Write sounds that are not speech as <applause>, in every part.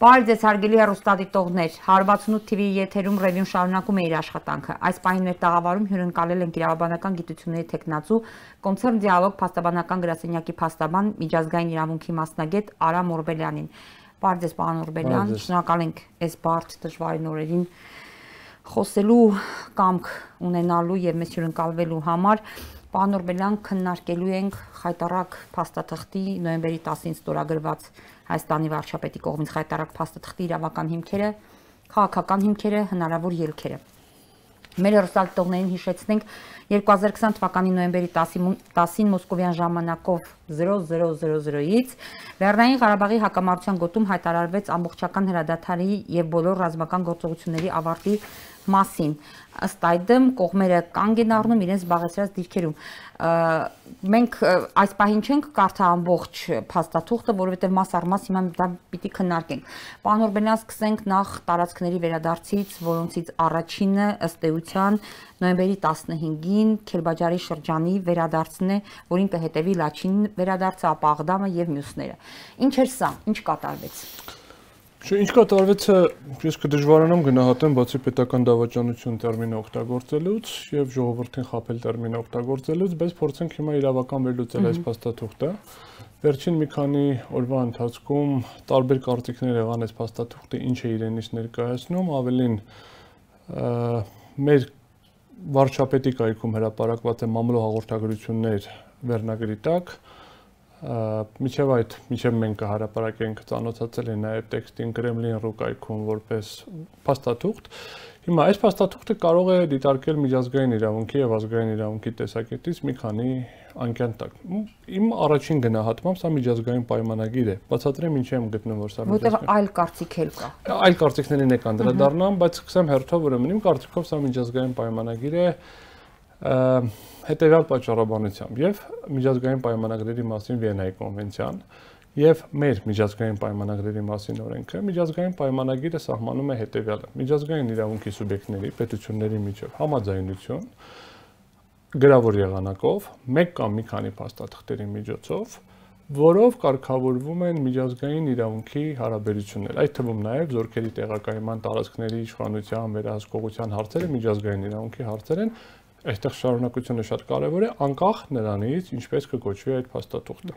Բարև ձեզ հարգելի հեռուստադիտողներ։ 168 TV եթերում ռևյուն շարունակում է իր աշխատանքը։ Այս պահին մեր տաղավարում հյուրընկալել են Կիրավաբանական գիտությունների տեխնացու Կոնցերն դիալոգ փաստաբանական գրասենյակի փաստաբան միջազգային իրավունքի մասնագետ Արամ Օրբելյանին։ Բարև ձեզ, պարոն Օրբելյան։ Շնորհակալ ենք այս բարդ դժվարին օրերին խոսելու կամք ունենալու եւ մեզ հյուրընկալվելու համար։ Պարոն Օրբելյան, քննարկելու ենք խայտարակ փաստաթղթի նոյեմբերի 10-ին ստորագրված Հայաստանի վարչապետի կողմից խայտարակ փաստաթղթի իրավական հիմքերը, քաղաքական հիմքերը, հնարավոր ելքերը։ Մեր հերոստատողներին հիշեցնենք 2020 թվականի նոյեմբերի 10-ին Մոսկովյան ժամանակով 0000-ից Լեռնային Ղարաբաղի հակամարտության գոտում հայտարարվեց ամբողջական հրադադարի եւ բոլոր ռազմական գործողությունների ավարտի մասին ըստ այդմ կողմերը կանգ են առնում իրենց զբաղեցրած դիրքերում մենք այս պահին չենք կարդա ամբողջ փաստաթուղթը որովհետեւ մաս առ մաս հիմա դա պիտի քննարկենք պարոն Օրբելյան սկսենք նախ տարածքների վերադարձից որոնցից առաջինը ըստ էության նոյեմբերի 15-ին Քելբաջարի շրջանի վերադարձն է որին կհետևի Լաչին վերադարձը ապա Աղդամը եւ մյուսները ինչ էր սա ինչ կատարվեց Չէ, ինչ կատարվեց է, ես կդժվարանամ գնահատեմ բացի պետական դավաճանություն տերմինը օգտագործելուց եւ ժողովրդին խაფել տերմինը օգտագործելուց, բայց փորձենք հիմա իրավական վերլուծել այս փաստաթուղթը։ Վերջին մի քանի օրվա ընթացքում տարբեր կարծիքներ եղան այս փաստաթուղթը ինչ է իրենից ներկայացնում, ավելին մեր վարչապետի կայքում հրապարակված է մամլո հաղորդագրություններ վերնագրի տակ, միջև այդ միջև մենք կհարապարակենք ծանոթացել են նաև տեքստին Կրեմլին ռուկայքում որպես փաստաթուղթ Հիմա այս փաստաթուղթը կարող է դիտարկել միջազգային իրավունքի եւ ազգային իրավունքի տեսակետից մի քանի անկյան տակ։ Իմ առաջին գնահատմամբ սա միջազգային պայմանագիր է։ Բացատրեմ ինչի եմ գտնում որ սա միջազգային։ Որտեղ այլ կարծիք էլ կա։ Այլ կարծիքներին է կանդրադառնամ, բայց սկսեմ հերթով ուրեմն իմ կարծիքով սա միջազգային պայմանագիր է հետեւյալ պատճառաբանությամբ եւ միջազգային պայմանագրերի մասին Վիեննայի կոնվենցիան եւ մեր միջազգային պայմանագրերի մասին օրենքը միջազգային պայմանագիրը սահմանում է հետեւյալը միջազգային իրավունքի սուբյեկտների պետությունների միջև համաձայնություն գրավոր եղանակով մեկ կամ մի քանի փաստաթղթերի միջոցով որով կարգավորվում են միջազգային իրավունքի հարաբերություններ։ Այդ թվում նաև զորքերի տեղակայման տարածքների իշխանության վերահսկողության հարցերը միջազգային իրավունքի հարցեր են, այստեղ շարունակությունը շատ կարևոր է, անկախ նրանից ինչպես կկոչվի այդ փաստաթուղթը։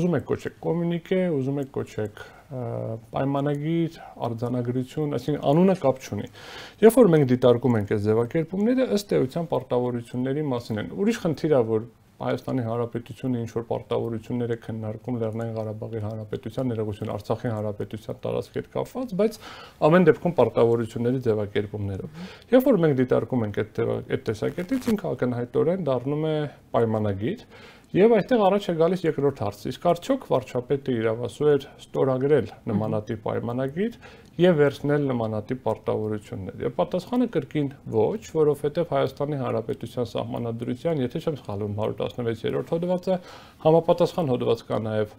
Ուզում եք կոչեք կոմունիկե, ուզում եք կոչեք պայմանագիր, արձանագրություն, այսինքն անունը կապ չունի։ Երբ որ մենք դիտարկում ենք այս ձևակերպումները, ըստ էության պարտավորությունների մասին են։ Ուրիշ խնդիր է, որ Հայաստանի Հանրապետությունը ինչ որ պարտավորություններ է քննարկում Լեռնային Ղարաբաղի Հանրապետության, ներողություն Արցախի Հանրապետության տարածքի հետ կապված, բայց ամեն դեպքում պարտավորությունների ձևակերպումներով։ Երբ որ մենք դիտարկում ենք այդ այդ տեսակետից, ինքը ակնհայտորեն դառնում է պայմանագիր, Եվ այստեղ առաջ է գալիս երկրորդ հարցը։ Իսկ արդյոք վարչապետը իրավասու էր ստորագրել նմանատիպ պայմանագիր եւ վերցնել նմանատիպ պարտավորություններ։ Եվ պատասխանը կրկին ոչ, որովհետեւ Հայաստանի Հանրապետության սահմանադրության, եթե չեմ սխալվում, 116-րդ հոդվածը համապատասխան հոդված կա նաեւ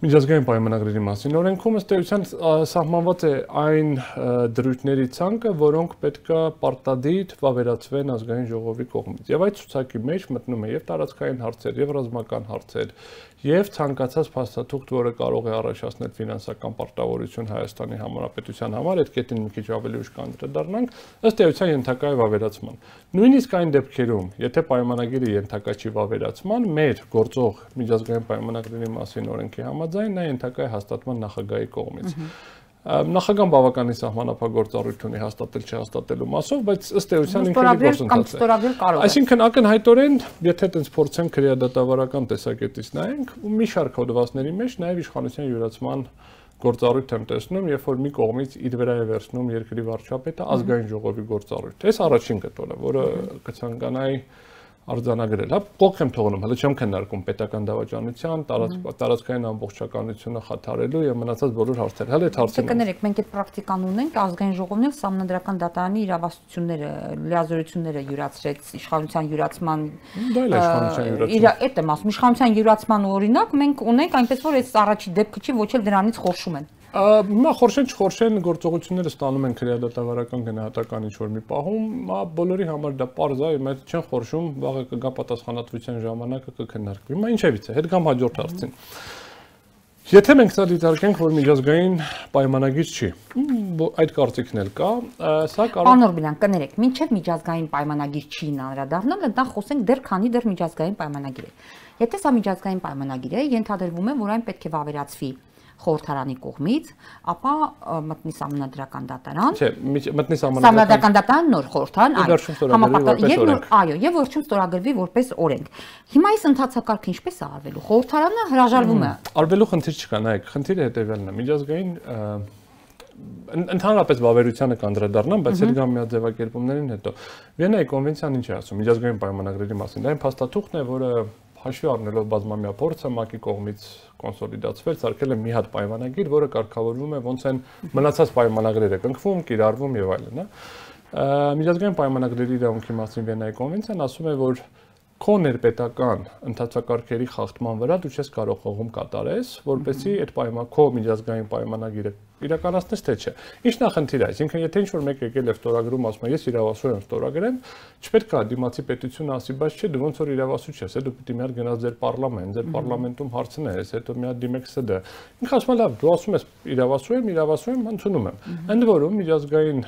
Միջազգային պայմանագրերի մասին օրենքում ըստ էության սահմանված է այն դրույթների ցանկը, որոնք պետքա պարտադիր վավերացվեն ազգային ժողովի կողմից։ Եվ այդ ցուցակի մեջ մտնում է եւ տարածքային հարցեր, եւ ռազմական հարցեր, եւ ցանկացած փաստաթուղթ, որը կարող է առաջացնել ֆինանսական պարտավորություն Հայաստանի Հանրապետության համար, այդ կետին մի քիչ ավելի ուշ կանդրադառնանք, ըստ էության ենթակա է վավերացման։ Նույնիսկ այն դեպքերում, եթե պայմանագիրը ենթակա չի վավերացման, մեր գործող միջազգային պայմանագրերի մասին օրենքի համաձայն նա ենթակա է հաստատման նախագահի կողմից։ Նախագահան բավականին սահմանափակորձառույթ ունի հաստատել չհաստատելու մասով, բայց ըստ էության ինքը գործընթաց է։ Այսինքն ակնհայտորեն, եթե այդպես փորձենք քրեադատավարական տեսակետից նայենք, մի շարք հոդվածների մեջ նաև իշխանության յուրացման գործառույթ եմ տեսնում, երբ որ մի կողմից իր վրա է վերցնում երկրի վարչապետը ազգային ժողովի գործառույթ։ Այս առաջին կտորը, որը կցանկանայի արձանագրել, հա, կողք եմ թողնում, հələ չեմ քննարկում պետական դավաճանության, տարած տարածքային ամբողջականությունը խաթարելու եւ մնացած բոլոր հարցերը։ Հələ այդ հարցին։ Կներեք, մենք այդ պրակտիկան ունենք, ազգային ժողովն էլ համանդրական դատարանի իրավասությունները, լիազորությունները յուրացրեց իշխանության յուրացման Դա էլ իշխանության յուրացման։ Իր այդ եմ ասում, իշխանության յուրացման օրինակ մենք ունենք այնպես որ այս առաջի դեպքը չի ոչ էլ դրանից խորշում են։ Հիմա խորշեն չխորշեն գործողությունները ստանում են քրեադատավարական գնահատական ինչ որ մի պահում, մա բոլորի համար դա པարզ է, հիմա չեն խորշում, վաղը կգա պատասխանատվության ժամանակը կքննարկվի։ Հիմա ինչևից է, հետ կամ հաջորդ հարցին։ Եթե մենք սա դիտարկենք, որ միջազգային պայմանագիր չի, այդ կարծիքն էլ կա, սա կարող Պանոր Բլան, կներեք, մինչև միջազգային պայմանագիր չի անդրադառնալ, դա խոսենք դեռ քանի դեռ միջազգային պայմանագիր է։ Եթե սա միջազգային պայմանագիր է, ենթադրվում է, որ այն պետք է վավերացվի խորհրդարանի կողմից, ապա մտնի համանդրական դատարան։ Չէ, մտնի համանդրական դատարան նոր խորհրդան, այո, համապատասխան եւ նոր, այո, եւ վերջում ստորագրվի որպես օրենք։ Հիմա այս ընթացակարգը ինչպես է արվելու։ Խորհրդարանը հրաժարվում է։ Արվելու խնդիր չկա, նայեք, խնդիրը հետեւյալն է։ Միջազգային ընդհանրապես վավերությանը կանդրադառնամ, բայց էլ գամ մի ձևակերպումներին հետո։ Վիեննայի կոնվենցիան ինչ է ասում միջազգային պայմանագրերի մասին։ Դա այն փաստաթուղթն է, որը հաշվի առնելով բազմամյա փորձը ՄԱԿ-ի կողմից կոնսոլիդացվել, ցարկել է մի հատ պայմանագիր, որը կարգավորվում է ոնց են մնացած պայմանագրերը կնքվում, կիրառվում եւ այլն, հա։ Միջազգային պայմանագրերի իրավունքի մասին Վիեննայի կոնվենցիան ասում է, որ քո ներպետական ընդհանրակարգերի խախտման վրա դու չես կարող խողում կատարես, որպեսզի այդ պայման քո միջազգային պայմանագիրը իրականացնես թե չէ։ Ինչն է խնդիրը, այսինքն եթե ինչ-որ մեկ եկել է ստորագրում, ասում է ես իրավասու եմ ստորագրեմ, չպետք է դիմացի պետությունը ասի, բայց չէ, դու ոնց որ իրավասու չես, դու պիտի մի հատ գնաս ձեր պարլամենտ, ձեր պարլամենտում հարցնես, հետո մի հատ դիմեք ՍԴ։ Ինքը ասում է լավ, դու ասում ես իրավասու եմ, իրավասու եմ, ընդունում եմ։ Ընդ որում միջազգային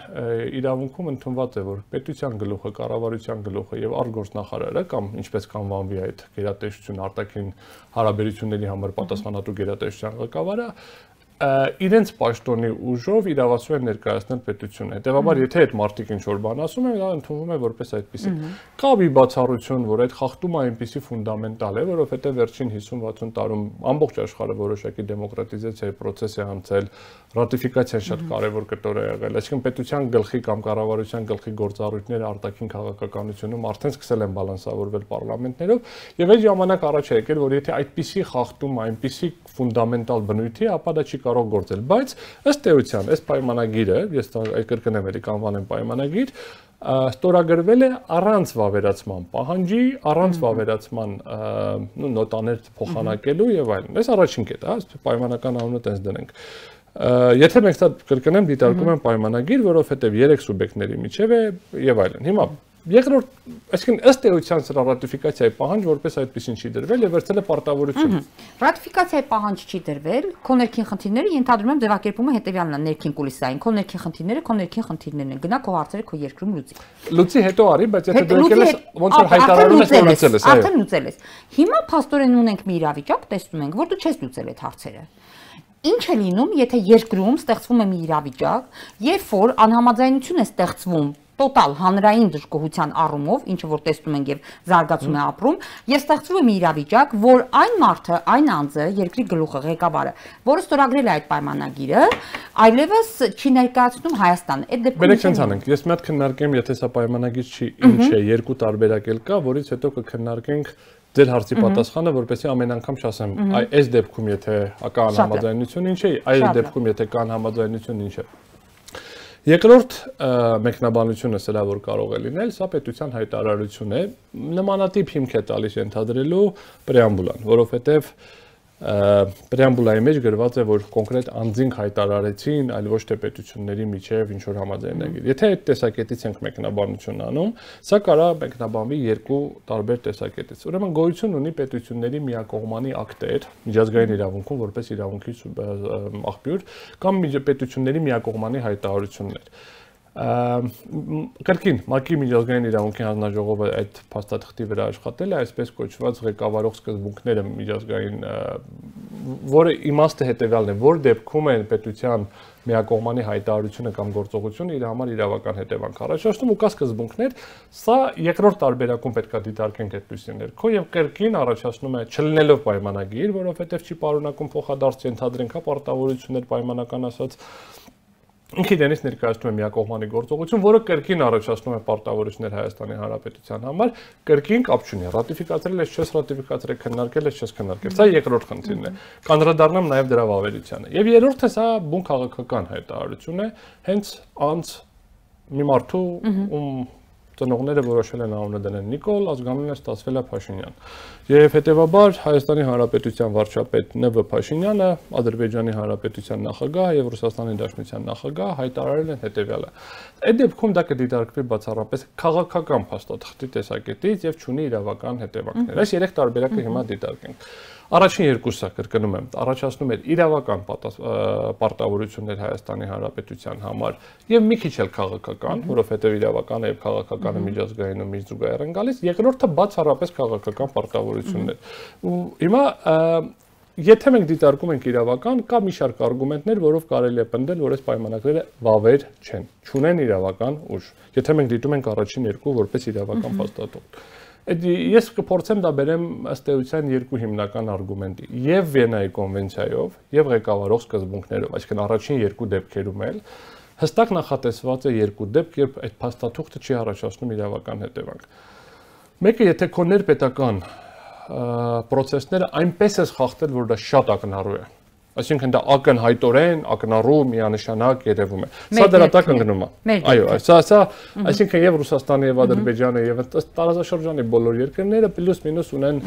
իրավունքում ընդունված է, որ պետության գլուխը, կառավարության գլուխը եւ արգորսնախարարը կամ ինչպես կանվանվի այդ գերատեսչություն արտաքին հարաբերությունների համար պատասխանատու գերատեսչության ղեկավարը իրենց պաշտոնի ուժով իրավասու են ներկայացնել պետությունը։ Հետևաբար, եթե այդ մարտիկ ինչ որ բան ասում են, դա ընդունվում է որպես այդպեսի։ Կա մի բացառություն, որ այդ խախտումը այնպեսի ֆունդամենտալ է, որովհետև վերջին 50-60 տարում ամբողջ աշխարհը որոշակի դեմոկրատիզացիայի process է անցել, ռատիֆիկացիան շատ կարևոր կտոր է եղել։ Այսինքն պետության գլխի կամ կառավարության գլխի գործառույթները արտաքին քաղաքականությունում արդեն սկսել են բալանսավորվել պարլամենտներով, եւ այդ ժամանակ առաջ է եկել, որ եթե այդպիսի խախտում, այնպիսի ֆունդամենտալ բնույթի, ապա դա չի կարող գործել, բայց ըստ էության այս պայմանագիրը, ես այդ կրկնեմ էլի կանվանեմ պայմանագիր, ստորագրվել է առանց վավերացման պահանջի, առանց վավերացման նո նոտաներ փոխանակելու եւ այլն։ Այս առաջին կետը, հա, պայմանական անունը տենց դնենք։ Եթե մենք դա կրկնեմ, դիտարկում եմ պայմանագիր, որովհետեւ երեք սուբյեկտների միջև է եւ այլն։ Հիմա Երկրորդ, այսինքն ըստ էության սրա ռատիֆիկացիայի պահանջ որպես այդպեսին չի դրվել եւ վերցել է պարտավորություն։ Ռատիֆիկացիայի պահանջ չի դրվել, քո ներքին խնդիրները ենթադրում եմ ձևակերպումը հետեւյալն է, ներքին կուլիսային, քո ներքին խնդիրները, քո ներքին խնդիրներն են։ Գնա քո հարցերը քո երկրում լուծի։ Լուծի հետո արի, բայց եթե եկել ես ոնց որ հայտարարում ես, լուծել ես, այո։ Արդեն լուծել ես։ Հիմա փաստորեն ունենք մի իրավիճակ, տեսնում ենք, որ դու չես լուծել այդ հարցերը։ Ինչ է լինում, եթե երկրում ստեղծվում է մի իրավիճակ, երբ որ անհամաձայնություն է ստեղծվում տոտալ հանրային դժգոհության առումով, ինչը որ տեսնում ենք եւ զարգացում է ապրում, եւ ստեղծվում է մի իրավիճակ, որ այն մարդը, այն անձը, երկրի գլուխը, ղեկավարը, որը ստորագրել է այդ պայմանագիրը, այլևս չի ներկայացնում Հայաստան։ Այդ դեպքում Բերեք ցենց անենք։ Ես մի հատ քննարկեմ, եթե սա պայմանագիր չի, ինչ է, երկու տարբերակ էլ կա, որից հետո կքննարկենք ձեր հարցի պատասխանը, որպեսզի ամեն անգամ չասեմ, այ այս դեպքում եթե կա անհամաձայնություն ինչ է, այս դեպքում եթե կա անհամաձայնություն ինչ է։ Երկրորդ մեկնաբանությունը սրա որ կարող է լինել, սա պետության հայտարարություն է, նմանատիպ հիմք է տալիս ենթադրելու պրեամբուլան, որովհետև պրեամբուլայի մեջ գրված է, որ կոնկրետ անձինք հայտարարեցին, այլ ոչ թե պետությունների միջև ինչ որ համաձայնագիր։ Եթե այդ տեսակետից ենք մեկնաբանություն անում, սա կարա մեկնաբանվի երկու տարբեր տեսակետից։ Ուրեմն գոյություն ունի պետությունների միակողմանի ակտեր, միջազգային իրավունքում որպես իրավունքի աղբյուր, կամ պետությունների միակողմանի հայտարարություններ կրկին ՄԱԿ-ի միջազգային իրավունքի հանձնաժողովը այդ փաստաթղթի վրա աշխատել է այսպես կոչված ղեկավարող սկզբունքները միջազգային որը իմաստը հետեւյալն է որ դեպքում է պետության միակողմանի հայտարարությունը կամ գործողությունը իր համար իրավական հետևանք առաջացնում ու կա սկզբունքներ սա երկրորդ տարբերակում պետքա դիտարկենք այդպիսի ներքո եւ կրկին առաջացնում է չլինելով պայմանագիր որովհետեւ չի պարունակում փոխադարձ ենթադրենք հա պարտավորություններ պայմանական ասած ինքը դենից ներկայացնում է միակողմանի գործողություն, որը կրկին առաջացնում է պարտավորություններ Հայաստանի Հանրապետության համար, կրկին կապ չունի։ Ռատիֆիկացրել ես, չես ռատիֆիկացրել, քննարկել ես, չես քննարկել։ Սա երկրորդ խնդիրն է։ Կանդրադառնամ նաև դրա վավերությանը։ Եվ երրորդը սա բուն քաղաքական հայտարարություն է, հենց անց մի մարդու ում ծնողները որոշել են անունը դնել Նիկոլ, ազգանունը ստացվել է Փաշինյան։ Եվ հետեւաբար Հայաստանի Հանրապետության վարչապետ Ն.V. Փաշինյանը, Ադրբեջանի Հանրապետության նախագահ եւ Ռուսաստանի Դաշնության նախագահ հայտարարել են հետեւյալը. Այդ դեպքում դա կդիտարկվի բացառապես քաղաքական փաստաթղթի տեսակետից եւ ճունի իրավական հետևանքներ։ Այս երեք տարբերակը հիմա դիտարկենք։ Առաջին երկուսը կրկնում եմ, առաջացնում էր իրավական պարտավորություններ Հայաստանի Հանրապետության համար եւ մի քիչ էլ քաղաքական, որովհետեւ իրավականը եւ քաղաքականը միջազգային ու միջզուգայեռ են գալիս, երկրորդը բացառապես քաղաքական պարտավորություններ։ Ու հիմա Եթե մենք դիտարկում ենք իրավական, կա մի շարք արգումենտներ, որով կարելի է պնդել, որ այս պայմանագրերը վավեր չեն, չունեն իրավական ուժ։ Եթե մենք դիտում ենք առաջին երկու որպես իրավական փաստաթուղթ։ Այդ ես կփորձեմ դա բերեմ ըստ էության երկու հիմնական արգումենտի։ Եվ Վիեննայի կոնվենցիայով, եւ ղեկավարող սկզբունքներով, այսինքն առաջին երկու դեպքերում էլ հստակ նախատեսված է երկու դեպք, երբ այդ փաստաթուղթը չի առաջացնում իրավական հետևանք։ Մեկը եթե քո ներպետական process-ները այնպես է խախտել, որ դա շատ ակնառու է Այսինքն դա ակնհայտորեն, ակնառու միանշանակ երևում է։ Սա դրա տակ ընկնում է։ Այո, սա սա, այսինքն եւ Ռուսաստանը եւ Ադրբեջանը եւ տարածաշրջանի բոլոր երկրները պլյուս մինուս ունեն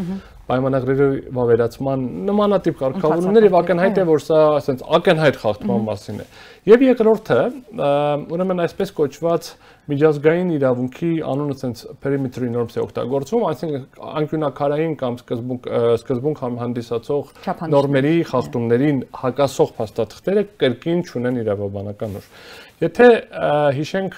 պայմանագրերի վավերացման նմանատիպ կարգավորումներ եւ ակնհայտ է որ սա ասենց ակնհայտ խախտման մասին է։ Եւ երկրորդը, ուրեմն այսպես կոչված միջազգային իրավունքի անունը ցենց պերիմետրի նորմս է օգտագործվում, այսինքն անկյունակարային կամ սկզբունք սկզբունք հանդիսացող նորմերի խախտումներին հակասող փաստաթղթերը կրկին չունեն իրավաբանական ուժ։ Եթե հիշենք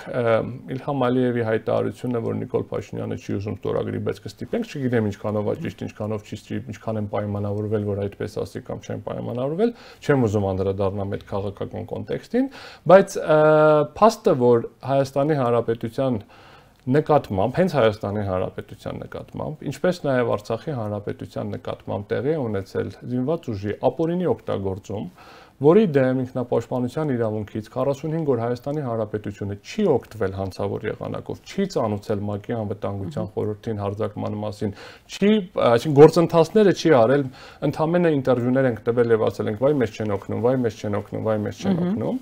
Իլհամ Ալիևի հայտարարությունը, որ Նիկոլ Փաշինյանը չի ուզում ստորագրի, բայց կստիպենք, չգիտեմ ինչքանով է ճիշտ, ինչքանով ճիշտ, ինչքան են պայմանավորվել, որ այդպես ասի կամ չեն պայմանավորվել, չեմ ուզում անդրադառնամ այդ քաղաքական կոնտեքստին, բայց փաստը, որ Հայաստանի Հանրապետության նկատմամբ, հենց Հայաստանի Հանրապետության նկատմամբ, ինչպես նաև Արցախի Հանրապետության նկատմամբ տեղի ունեցել զինված ուժի ապօրինի օգտագործում, որի դեմ ինքնապաշտպանության իրավունքից 45 օր Հայաստանի Հանրապետությունը չի օգտվել հանցավոր եղանակով, չի ծանուցել ՄԱԿ-ի անվտանգության խորհրդին հարձակման մասին, չի, այսինքն գործընթացները չի արել, ընդհանրապես ինտերվյուներ ենք տվել եւ ասել ենք, վայ մեզ չեն օգնում, վայ մեզ չեն օգնում, վայ մեզ չեն օգնում։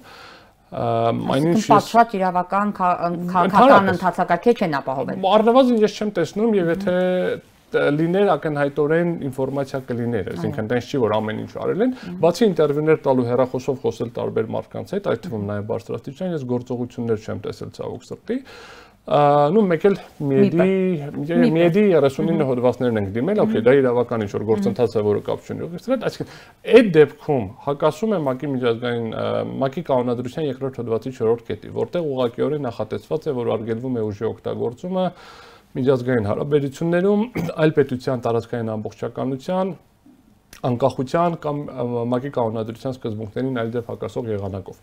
Այնինչ պատշաճ իրավական քաղաքական ընթացակարգեր չեն ապահովել։ Առնվազն ես չեմ տեսնում եւ եթե լիներ ակնհայտորեն ինֆորմացիա կլիներ, այսինքն տենց չի որ ամեն ինչ արել են, բացի ինտերվյուներ տալու հերախոսով խոսել տարբեր մարդկանց հետ, այդ թվում նաև բարձրաստիճան, ես գործողություններ չեմ տեսել ցավոք սրտի նու մեկ էլ միեդի միեդի 39 հոդվածներն ենք դիմել, օքեյ, դա իրավական ինչ որ գործընթաց է, որը կապ չունի հետ, այսինքն այդ դեպքում հակասում է ՄԱԿ-ի միջազգային ՄԱԿ-ի կանոնադրության երկրորդ հոդվածի 4-րդ կետի, որտեղ ուղղակիորեն նախատեսված է, որ արգելվում է ուժի օգտագործումը միջազգային հարաբերություններում <clears throat> այլ պետության տարածքային ամբողջականության անկախության կամ ՄԱԿ-ի կանոնադրության սկզբունքներին այլ դեպ հակասող եղանակով։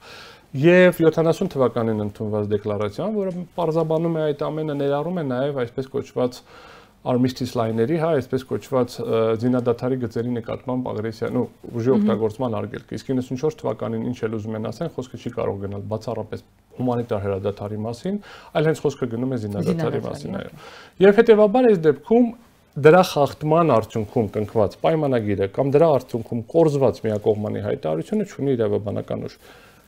Եվ 70 թվականին ընդունված դեկլարացիան, որը պարզաբանում է այդ ամենը, ներառում է նաև այսպես կոչված armistice line-երի, հա, այսպես կոչված զինադատարի գծերի նկատմամբ ագրեսիա, նո, ուժի օգտագործման արգելք։ Իսկ 94 թվականին ինչ էլ ուզում են ասեն, խոսքը չի կարող գնալ բացառապես հումանիտար հրադադարի մասին, այլ հենց խոսքը գնում է զինադատարի մասին, այո։ Եվ հետեւաբար այս դեպքում դրա խախտման արդյունքում կնքված պայմանագիրը կամ դրա արդյունքում կորզված միակողմանի հայտարարությունը ունի իրավաբանական ուժ։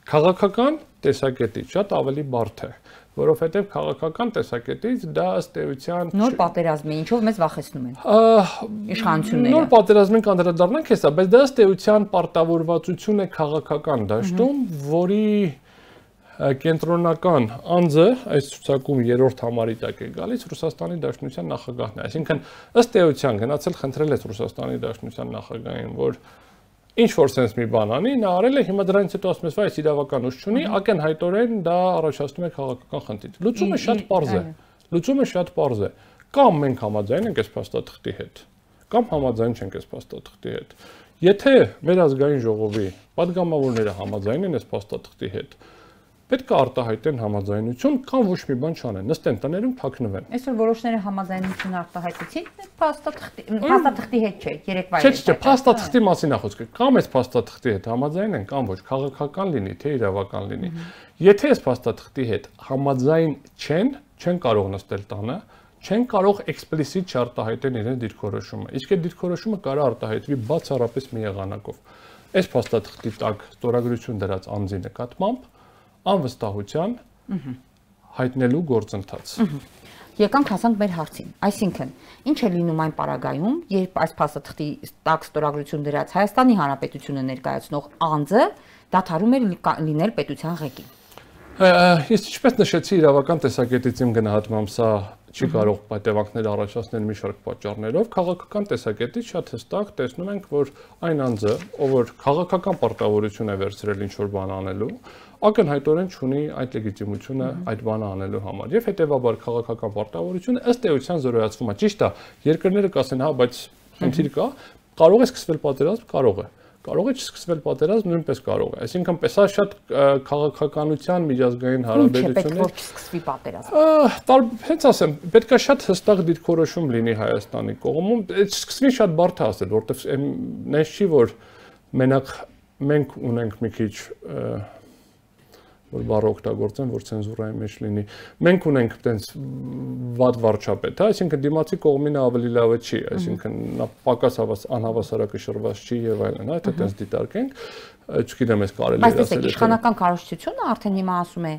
Քաղաքական տեսակետից շատ ավելի բարդ է որովհետև քաղաքական տեսակետից դա ըստ էության նոր պատերազմ է, ինչով մեզ վախեցնում են։ Իշխանությունները։ Նոր պատերազմին կանդրադառնանք հեսա, բայց դա ըստ էության պարտավորվածություն է քաղաքական դաշտում, որի կենտրոնական անձը այս ցուցակում երրորդ համարի տակ է գալիս Ռուսաստանի Դաշնության նախագահն է։ Այսինքն ըստ էության գնացել խնդրել է Ռուսաստանի Դաշնության նախագահին, որ ինչ որ sense մի բան անի, նա արել է, հիմա դրանից հետո ասում ես, վայ, իրավականուց չունի, ակնհայտորեն դա առաջացնում է քաղաքական խնդիր։ Լուծումը շատ པարզ է։ Լուծումը շատ པարզ է։ Կամ մենք համաձայն ենք այս փաստաթղթի հետ, կամ համաձայն չենք այս փաստաթղթի հետ։ Եթե մեր ազգային ժողովի падգամավորները համաձայն են այս փաստաթղթի հետ, պետք է արտահայտեն համաձայնություն կամ ոչ մի բան չանեն, նստեն տներում թաքնվեն։ Այսօր որոշները համաձայնություն արտահայտեցին, փաստաթղթի փաստաթղթի հետ չէ, երեկվա էր։ Չէ, չէ, փաստաթղթի մասին է խոսքը։ Կամ այս փաստաթղթի հետ համաձայն են, կամ ոչ, քաղաքական լինի, թե իրավական լինի։ Եթե այս փաստաթղթի հետ համաձայն չեն, չեն կարող նստել տանը, չեն կարող էքսպլիսիտ չարտահայտեն իրեն դիրքորոշումը։ Իսկ այդ դիրքորոշումը կարող արտահայտվի բացառապես մի եղանակով։ Այս փաստաթղթի տակ ստորագրություն դրած անձի նկատմամբ անվստահության հայտնելու գործընթաց։ Եկանք հասանք մեր հարցին։ Այսինքն, ինչ է լինում այն պարագայում, երբ այս փաստաթղթի տակ ստորագրություն դրած Հայաստանի Հանրապետությունը ներկայացնող անձը դադարում է լինել պետության ղեկին։ Ես ինչպես նշեցի իրավական տեսակետից իմ գնահատմամբ սա չի կարող պատևանքներ առաջացնել մի շարք պատճառներով, քաղաքական տեսակետից շատ հստակ տեսնում ենք, որ այն անձը, ով որ քաղաքական պարտավորություն է վերցրել ինչ որ բան անելու, ակնհայտորեն ունի այդ լեգիտիմությունը այդ բանը անելու համար։ Եվ հետեւաբար քաղաքական պարտավորությունը ըստ էության զորոյացվում է։ Ճիշտ է, երկրները կասեն, հա, բայց խնդիր կա, կարող է սկսվել պատերազմ, կարող է կարող է չսկսվել պատերազմ, նույնպես կարող է։ Այսինքն, սա շատ քաղաքականության միջազգային հարաբերություններ։ Պետք է սկսվի պատերազմ։ Հենց ասեմ, պետքա շատ հստակ դիրքորոշում լինի Հայաստանի կողմում։ Այդ սկսվի շատ բարդ է ասել, որովհետև նես չի որ մենակ մենք ունենք մի քիչ որ բառը օգտագործեմ, որ ցենզուրայի մեջ լինի։ Մենք ունենք այտենց վատ վարչապետ, հա, այսինքն դիմացի կողմինը ավելի լավը չի, այսինքն նա պակաս հավաս անհավասարակշռված չի եւ այլն, հա, դա այտենց դիտարկենք չգիտեմ ես կարելի է ասել։ Բայց իշխանական կառույցությունը արդեն հիմա ասում է,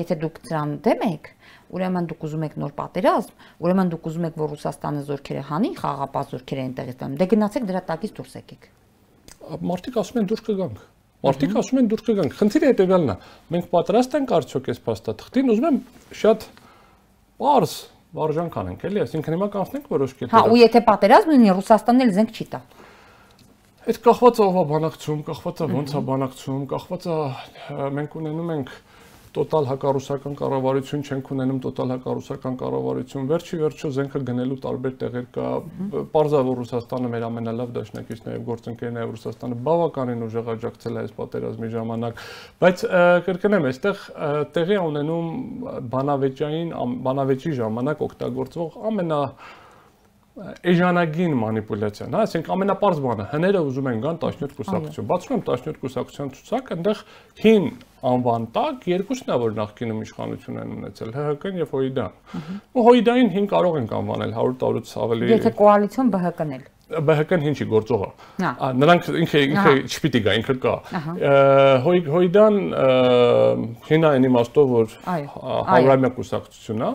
եթե դուք դրան դեմ եք, ուրեմն դուք ուզում եք նոր պատերազմ, ուրեմն դուք ուզում եք, որ Ռուսաստանը զորքերը հանի, խաղապահ զորքերը այնտեղից տան։ Դե գնացեք դրա տակից դուրս եկեք։ Մարդիկ ասում են դուրս կգանք։ Մարդիկ ասում են դուրս կգանք։ Խնդիրը հետեւյալն է։ Մենք պատրաստ ենք արդյոք այս փաստաթղթին, ուզում եմ շատ բարձ վարժանք անենք, էլի, այսինքն հիմա կանցնենք որոշ կետեր։ Հա, ու եթե պատերազմ լինի, Ռուսաստանն էլ զենք չի տա։ Այդ կախված է ով է բանակցում, կախված է ոնց է բանակցում, կախված է մենք ունենում ենք տոտալ հակառուսական կառավարություն չենք ունենում տոտալ հակառուսական կառավարություն վերջի վերջո զենքը գնելու տարբեր տեղեր կա պարզավոր Ռուսաստանը մեր ամենալավ դաշնակիցն է եւ գործընկերն է Ռուսաստանը բավականին ուժեղ աջակցել է այս պատերազմի ժամանակ բայց կրկնեմ այստեղ տեղի ունենում բանավեճային բանավեճի ժամանակ օգտագործվող ամենա էժանագին մանիպուլյացիան, հա, ասենք ամենապարզ բանը, հները ուզում են գան 17 կուսակցություն։ Բացում եմ 17 կուսակցության ցուցակ, այնտեղ հին անվան տակ երկուսն է որ նախկինում իշխանություն են ունեցել, ՀՀԿ-ն եւ ՀՅԴ-ն։ Ու ՀՅԴ-ին հին կարող ենք անվանել 100 տարուց ավելի։ Եթե կոալիցիոն ԲՀԿ-ն էլ ԲՀԿ-ն ինչի գործողը։ Նրանք ինքը ինքը չպիտի գա, ինքը կա։ Հույդան հինա այն իմաստով որ հարյուրամյա կուսակցություն է,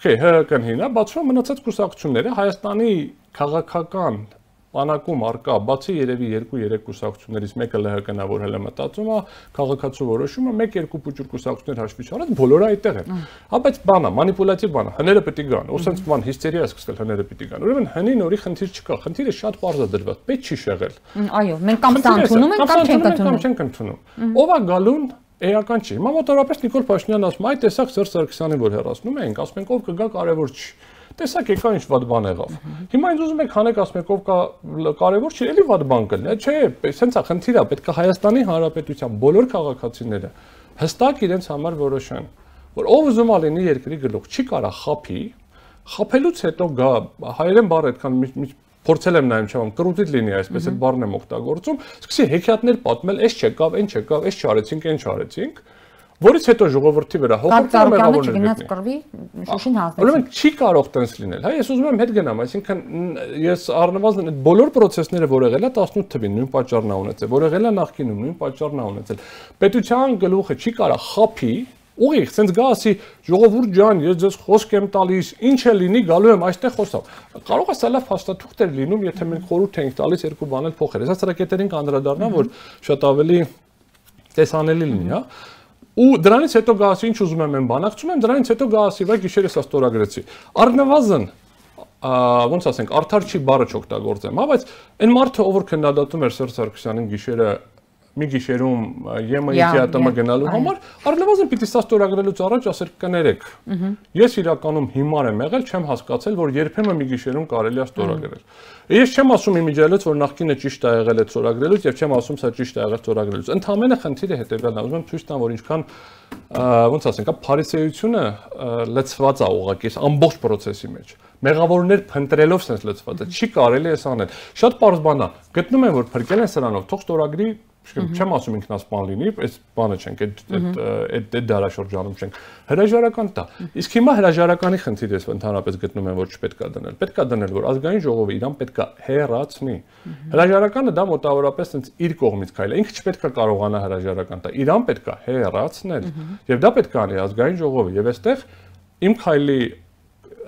Okay, ՀՀԿ-ն հինա, բացվում մնացած կուսակցությունները Հայաստանի քաղաքական բանակում արկա, բացի երևի 2-3 կուսակցություններից մեկը ԼՀԿ-ն է, որ հələ մտածում է, քաղաքացու որոշումը 1-2 փոճուր կուսակցություններ հաշվի չառած, բոլորը այդտեղ են։ Հա, բայց բանա, մանիպուլատիվ բանա, հները է գան, ու սենց բան հիստերիա է սկսվել, հները է գան։ Ուրեմն հնի նորի խնդիր չկա, խնդիրը շատ པարզ է դրված, պետք չի շեղել։ Այո, մենք կամ դա ընդունում ենք, կամ չենք ընդունում։ Կամ չենք ընդունում։ Ով է գալուն էական չի։ Հիմա մոտավորապես Նիկոլ Փաշինյանն ասում, այ տեսակ Սերժ Սարգսյանին որ հեռացնում ենք, ասում ենք ով կգա կարևոր չի։ Տեսակ եկա ինչ վատ բան եղավ։ Հիմա ինձ ուզում եք հանեք ասում եք ով կա կարևոր չի, էլի վատ բան կլինի։ Չէ, սենց է խնդիրը, պետք է Հայաստանի Հանրապետության բոլոր քաղաքացիները հստակ իրենց համար որոշեն, որ ով ուզում է լինի երկրի գլուխ, չի կարա խափի, խափելուց հետո գա հայերեն բառ այդքան փորձել եմ նայում չեմ կրուտիտ լինի այսպես այդ բառն եմ օգտագործում սկսի հեքիաթներ պատմել այս չեկավ այն չեկավ այս չարեցինք այն չարեցինք որից հետո ժողովրդի վրա հոգորտի մեղավորներ գնաց կրվի շուշին հանձնեցին ուրեմն չի կարող տենց լինել հա ես ուզում եմ հետ գնամ այսինքն ես առնվազն այդ բոլոր process-ները որ եղել է 18 թվին նույն պատճառն ունեցել որ եղել է նախկինում նույն պատճառն ունեցել պետության գլուխը չի կարա խափի ուղիղ, սենց գա ասի ժողովուրդ ջան, ես ձեզ խոսք եմ տալիս, ինչ է լինի, գալու եմ այստեղ խոսալ։ Կարող է սա լավ հաստատուղթ էր լինում, եթե մենք խորհուրդ ենք տալիս երկու բան էլ փոխել։ Հեսա սրակետերին կանդրադառնամ, որ շատ ավելի տեսանելի լինի, հա ու դրանից հետո գասի ինչ ուզում եմ եմ բանակցում եմ դրանից հետո գասի վայ գիշերս հա ստորագրեցի առնվազն ոնց ասենք արդար չի բառը չօգտագործեմ հա բայց այն մարդը ով որ քննադատում էր Սերժ Սարգսյանին գիշերը մի գիշերում ԵՄ-ի գնալու համար առնվազն պիտի սա ստորագրելուց առաջ ասեր կներեք։ Ես իրականում հիմար եմ եղել, չեմ հասկացել, որ երբեմն մի գիշերում կարելի է ստորագրել։ Ես չեմ ասում իմիջիալից, որ նախկինը ճիշտ է եղել այդ ստորագրելուց եւ չեմ ասում սա ճիշտ է եղել ստորագրելուց։ Ընդհանրապես խնդիրը հետեւյալն է, ուզում եմ ցույց տամ, որ ինչքան ոնց ասենք, փարիսեությունը լցված է ուղղակի ամբողջ process-ի մեջ մեղավորներ փնտրելով sense լցված է չի կարելի էս անել շատ པարզ բան է գտնում են որ փրկել են սրանով թող ստորագրի չեմ ասում ինքնասպան լինի, այս բանը չենք, այդ այդ այդ այդ դարաշրջանում չենք։ Հրաժարական տա։ Իսկ հիմա հրաժարականի խնդիրը ես ընդհանրապես գտնում եմ, որ չպետք է դնել։ Պետք է դնել, որ ազգային ժողովը իրան պետք է հերացնի։ Հրաժարականը դա մոտավորապես ինձ իր կողմից քայլ է։ Ինքը չպետք է կարողանա հրաժարական տա։ Իրան պետք է հերացնել։ Եվ դա պետք է անի ազգային ժողովը։ Եվ այստեղ իմ քայլի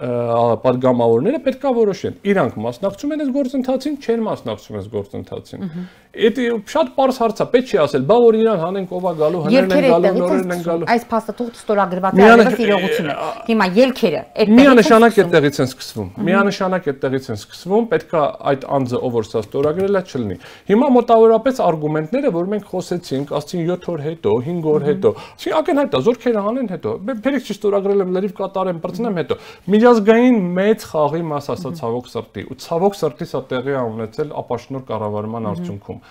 падգամավորները պետքա որոշեն։ Իրանք մասնակցում են այս գործընթացին, չեն մասնակցում այս գործընթացին։ Այդ շատ པարս հարց է, պետք չի ասել, բա որ իրան հանենք ով է գալու, հներն են գալու, նորերն են գալու։ Այս փաստաթուղթը ստորագրված է այլևս իրողություն է։ Հիմա ելքերը այդ միանշանակ այդտեղից են սկսվում։ Միանշանակ այդտեղից են սկսվում, պետքա այդ անձը ով որ սա ստորագրել է չլինի։ Հիմա մոտավորապես արգումենտները, որ մենք խոսեցինք, ասցին 7 օր հետո, 5 օր հետո, չի ակնհայտ է, զորքերը անեն հետո։ Փերիկ չի ստորագրել եմ, լրիվ կատարեմ, բրցնեմ հետո։ Միջազգային մեծ խաղի մաս ասա ցավոք սրտի, ու ցավոք սրտի սա տեղի ունեցել ապաշնոր կառավարման արդյունքում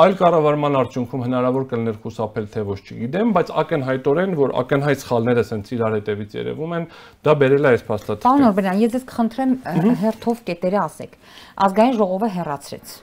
այլ կառավարման արդյունքում հնարավոր կլներ խուսափել թե ոչ չգիտեմ, բայց ակնհայտորեն, որ ակնհայտ սխալները ասենց իրար հետևից երևում են, դա բերել է այս փաստաթղթը։ Պարոն Օրբելյան, ես ձեզ կխնդրեմ հերթով կետերը ասեք։ Ազգային ժողովը հեռացրեց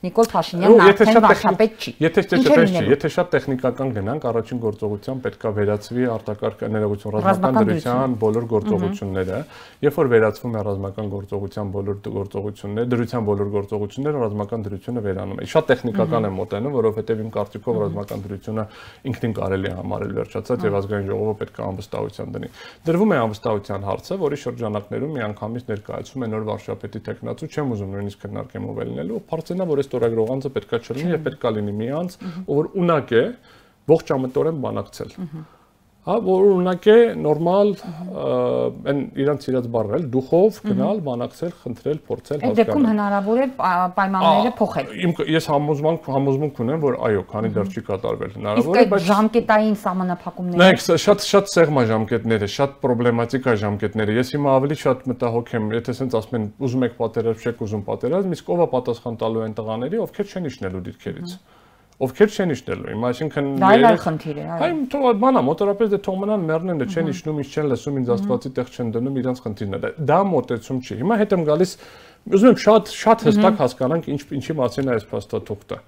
Նիկոլ Փաշինյանն արդեն վարչապետ չի։ Եթե չէ, եթե շատ տեխնիկական գնանք, առաջին գործողության պետքա վերացվի արտակարգ ներողություն ռազմական դրության բոլոր գործողությունները, երբ որ վերացվում է ռազմական գործողության բոլոր գործողությունները, դրության բոլոր գործողությունները ռազմական դրությունը վերանում է։ Շատ տեխնիկական է մոտենում, որովհետև իմ կարծիքով ռազմական դրությունը ինքնին կարելի է համարել վերջացած եւ ազգային ժողովը պետք է անվստահության դնի։ Դրվում է անվստահության հարցը, որի շրջանակներում միանգամից ներկայացում է նոր վարչապետի տեխնացու, չեմ ուզում նույնիսկ քննարկեմ ով ելնելու, բարձենա որ ստորագրող անձը պետքա չլինի եւ պետքա լինի մի անձ, ով որ ունակ է ողջ ամենտորեն բանակցել։ Հա, որ ունակ է նորմալ այն իրանց իրաց բառը էլ դուխով գնալ, բանակցել, խնդրել, փորձել հասկանալ։ Այդ դեպքում հնարավոր է պայմանները փոխել։ Իմ ես համոզմանք համոզմունք ունեմ, որ այո, քանի դեռ չի կատարվել, հնարավոր է, բայց ժամկետային սահմանափակումները։ Նայեք, շատ շատ սեղմա ժամկետները, շատ պրոբլեմատիկ է ժամկետները։ Ես հիմա ավելի շատ մտահոգ եմ, եթե ասենց ասում են, ուզում եք պատերազմ, չեք ուզում պատերազմ, իսկ ով է պատասխան տալու այն տղաների, ովքեր չեն իշնելու դիրքերից։ Ա ովքեր չեն իշնելու։ Հիմա այսինքն դա այլ խնդիր է, այո։ Այ թող բանա, մոտորապես դե թող մնան մեռնեն, դե չեն իշնում, ինչ չեն լսում, ինձ աստվածի տեղ չեն դնում, իրանց խնդիրն է։ Դա մոտեցում չի։ Հիմա հետ եմ գալիս, ուզում եմ շատ շատ հստակ հասկանանք ինչ ինչի մասին է այս փաստաթուղթը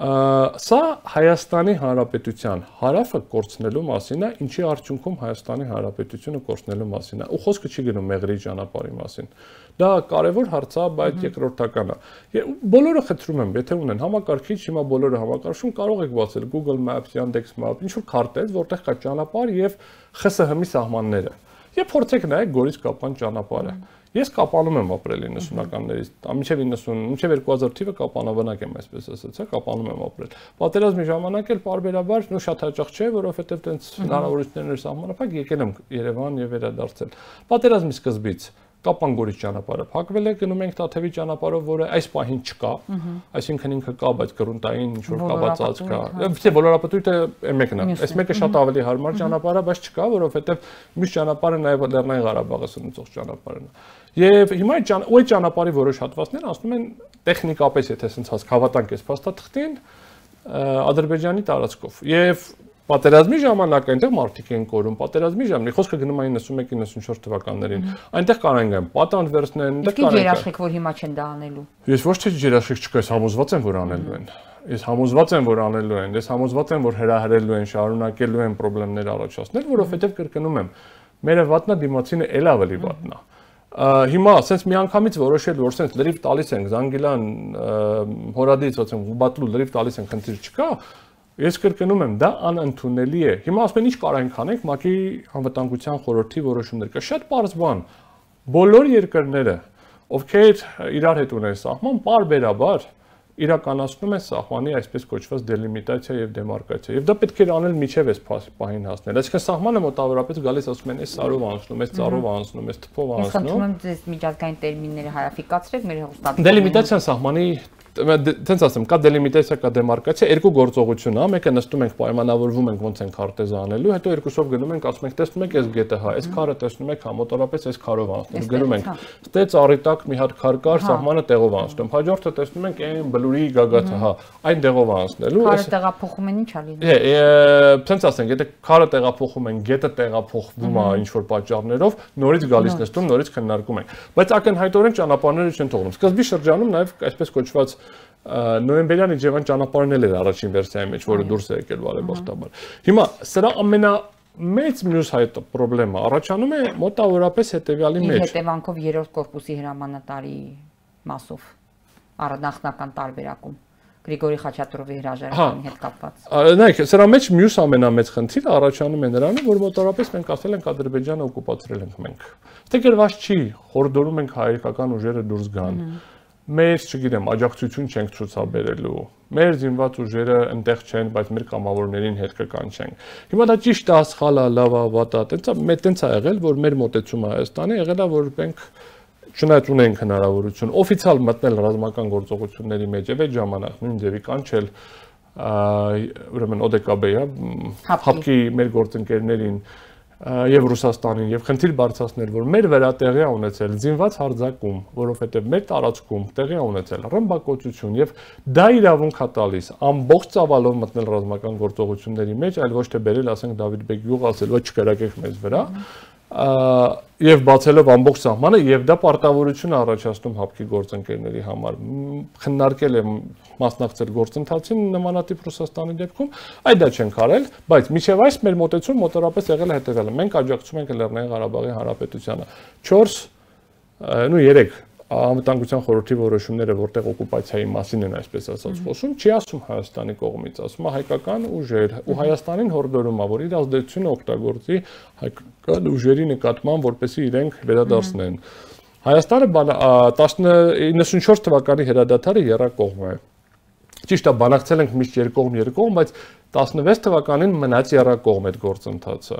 սա Հայաստանի Հանրապետության հարավը կորցնելու մասին է, ինչի արդյունքում Հայաստանի Հանրապետությունը կորցնելու մասին է։ Ու խոսքը չի գնում մեղրի ճանապարհի մասին։ Դա կարևոր հարց է, բայց երկրորդական է։ Բոլորը խնդրում եմ, եթե ունեն համակարգիչ, հիմա բոլորը համակարգում կարող եք բացել Google Maps, Yandex Maps, ինչ որ քարտեզ, որտեղ կա ճանապարհ եւ ԽՍՀՄ-ի սահմանները։ Եվ փորձեք նայեք Գորիս Կապան ճանապարհը։ Ես կապանում եմ ապրել 90-ականներից, մինչև 90, մինչև 2000 թիվը կապանավանակ եմ այսպես ասած, հա, կապանում եմ ապրել։ Պատերազմի ժամանակ էլ parberabar նո շատ հաճախ չէ, որովհետև տենց հնարավորություններ սահմանափակ, եկել եմ Երևան եւ վերադարձել։ Պատերազմի սկզբից Կապանգորի ճանապարհը փակվել է, գնում ենք Տաթևի ճանապարհով, որը այս պահին չկա, այսինքն ինքը կա, բայց գրունտային ինչ որ կաբացած կա։ Ոչ բոլորապետույթը մեկն է։ Այս մեկը շատ ավելի հարմար ճանապարհ է, բայց չկա, որովհետև մյուս ճանապարհը նաև Լեռնային Ղարաբաղը սնուցող ճանապարհն է։ Եվ հիմա այդ ճան, այդ ճանապարհի որոշ հատվածներ ասում են տեխնիկապես, եթե ասենց հաս հավատանք այս փաստաթղթին, Ադրբեջանի տարածքով։ Եվ Պատերազմի ժամանակ այնտեղ մարդիկ են կորում, պատերազմի ժամանակ խոսքը գնում է 91-94 թվականներին։ Այնտեղ կարող են պատանդ վերցնեն, այնտեղ կարող են։ Իսկ երաշխիք, որ հիմա չեն դա անելու։ Ես ոչ թե երաշխիք չկա, ես համոզված եմ, որ անելու են։ Ես համոզված եմ, որ անելու են։ Ես համոզված եմ, որ հրահրելու են, շարունակելու են խնդիրներ առաջացնել, որովհետև կրկնում եմ, մեր վատնա դիմացինը ել ավելի վատնա հիմա ասենց միանգամից որոշել որ ասենց լրիվ տալիս ենք Զանգիլան հորադից ասենք Բատլու լրիվ տալիս ենք խնդիր չկա Ես կրկնում եմ, դա անընդունելի է։ Հիմա ասում են ինչ կարող ենք անենք ՄԱԿ-ի անվտանգության խորհրդի որոշումներ կա։ Շատ པարզ բան։ Բոլոր երկրները, ովքեր իրար հետ ունեն սահման, parberabar իրականացնում են սահմանի այսպես կոչված դելիմիտացիա եւ դեմարկացիա։ Եվ դա պետք է անել միջև այս պահին հասնել։ Այսինքն սահմանը մոտավորապես գալիս ասում են, այս սարով անցնում, այս ծառով անցնում, այս թփով անցնում։ Ես խնդրում եմ ձեզ միջազգային տերմինները հարաֆիկացրեք մեր հոստատի։ Դելիմիտացիան սահմանի տենց ասեմ, կա դելիմիտացիա, կա դեմարկացիա, երկու գործողություն է, մեկը նստում ենք պայմանավորվում ենք ոնց ենք քարտեզ անելու, հետո երկուսով գնում ենք, ասում ենք, տեսնում եք այս գետը, հա, այս քարը տեսնում եք, հա, մոտորապես այս քարով անցնում, գնում ենք։ Ստե ծառիտակ մի հատ քար կար, սահմանը տեղով անցնում։ Հաջորդը տեսնում ենք այն բլուրի գագաթը, հա, այն տեղով անցնելու։ Քարը տեղափոխում են, ի՞նչ ա լինում։ Է, տենց ասենք, եթե քարը տեղափոխում են, գետը տեղափոխվում է ինչ որ պատճառներով, նորից գալիս նստում, նորից քննարկում ենք։ Բայց ակնհայտորեն ճանապարհները չեն թողնում։ Սկզբի շրջանում նաև այսպես կոչված նոյեմբերյան Իջևան ճանապարհն էլ էր առաջին վերսիայի մեջ, որը դուրս է եկել բարեբախտաբար։ Հիմա սրա ամենա մեծ մյուս հայտ խնդրեմը առաջանում է մոտավորապես հետեւյալի մեջ։ Հետևանքով երրորդ կորպուսի հրամանատարի մասով առնախնական տարբերակում Գրիգորի Խաչատրովի հրաժարականի հետ կապված։ Նայեք, սրա մեջ մյուս ամենամեծ խնդիրը առաջանում է նրանում, որ մոտավորապես մենք ասել ենք Ադրբեջանը օկուպացրել ենք մենք։ Դե գրված չի, խորդորում ենք հայկական ուժերը դուրս գան։ Մեր, չգիտեմ, աջակցություն չենք ցուցաբերելու։ Մեր զինված ուժերը այնտեղ չեն, բայց մեր կամավորներին հետ կկանչենք։ Հիմա դա ճիշտ է, սխալ է, լավ է, վատ է։ Տենց է, տենց է եղել, որ մեր մոտեցումը Հայաստանի եղել է, որ մենք չնայած ունենք հնարավորություն օֆիցիալ մտնել ռազմական գործողությունների մեջ եւ այդ ժամանակ նույն ձևի կանչել ուրեմն ODKB-ը հապկի մեր գործընկերներին եւ Ռուսաստանին եւ խնդիր բարձրացնել, որ մեր վրա տեղի ունեցել զինված հարձակում, որովհետեւ մեր տարածքում տեղի ունեցել ռմբակոծություն եւ դա իրավունք է տալիս ամբողջ ծավալով մտնել ռազմական գործողությունների մեջ, այլ ոչ թե բերել, ասենք Դավիթ Բեգյուղ ասել, ոչ չկրակեք մեզ վրա, եւ բացելով ամբողջ սահմանը եւ դա պարտավորություն առաջացնում հապկի գործընկերների համար քննարկել եմ մասնակցել գործընթացին նմանատիպ Ռուսաստանի դեպքում այդ դա չենք արել բայց միջև այս մեր մոտեցում մոտորապես եղել է հետեւյալը մենք աջակցում ենք Լեռնային Ղարաբաղի Հանրապետությանը 4 նու 3 անվտանգության խորհրդի որոշումները, որտեղ օկուպացիայի մասին են այսպես ասած խոսում, չի ասում Հայաստանի կողմից, ասում է հայկական ուժեր ու Հայաստանին հորդորում է, որ իր ազդեցությունը օգտագործի հայկական ուժերի նկատմամբ, որպեսզի իրենք վերադարձնեն։ Հայաստանը 1994 թվականի հրադադարը երակողմ է։ Ճիշտ է, բանակցել ենք միշտ երկկողմ երկկողմ, բայց 16 թվականին մնաց երակողմ այդ գործընթացը։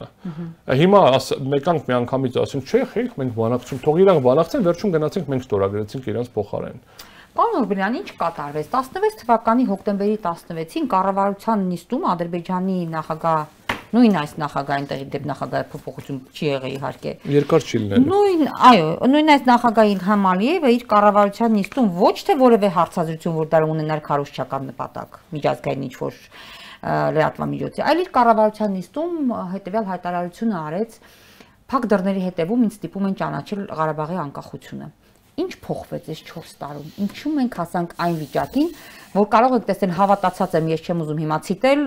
Հիմա մեկանք մի անգամից ասենք, չէ, խենք մենք բանակցում, թող իրանք բանակցեն, վերջում գնացինք մենք ստորագրեցինք իրենց փոխարեն։ Պարոն Օրբելյան, ինչ կատարվեց 16 թվականի հոկտեմբերի 16-ին կառավարության նիստում Ադրբեջանի նախագահ նույն այս նախագահային տեղի դեպ նախագահի փոփոխություն չի եղել իհարկե։ Երկար չի լինել։ Նույն, այո, նույն այս նախագահ Իլհամ Ալիևը իր կառավարության նիստում ոչ թե որևէ հարցազրույցում, որ դա ունենար քարոշչական նպատակ, միջազգային ինչ-որ լրատվամիջոցի, այլ իր կառավարության նիստում հետեւյալ հայտարարությունը արեց փակ դռների հետևում ինձ ստիպում են ճանաչել Ղարաբաղի անկախությունը։ Ինչ փոխվեց այս 4 տարում։ Ինչու մենք հասանք այն վիճակին, որ կարող եք տեսնել հավատացած եմ, ես չեմ ուզում հիմա ցիտել,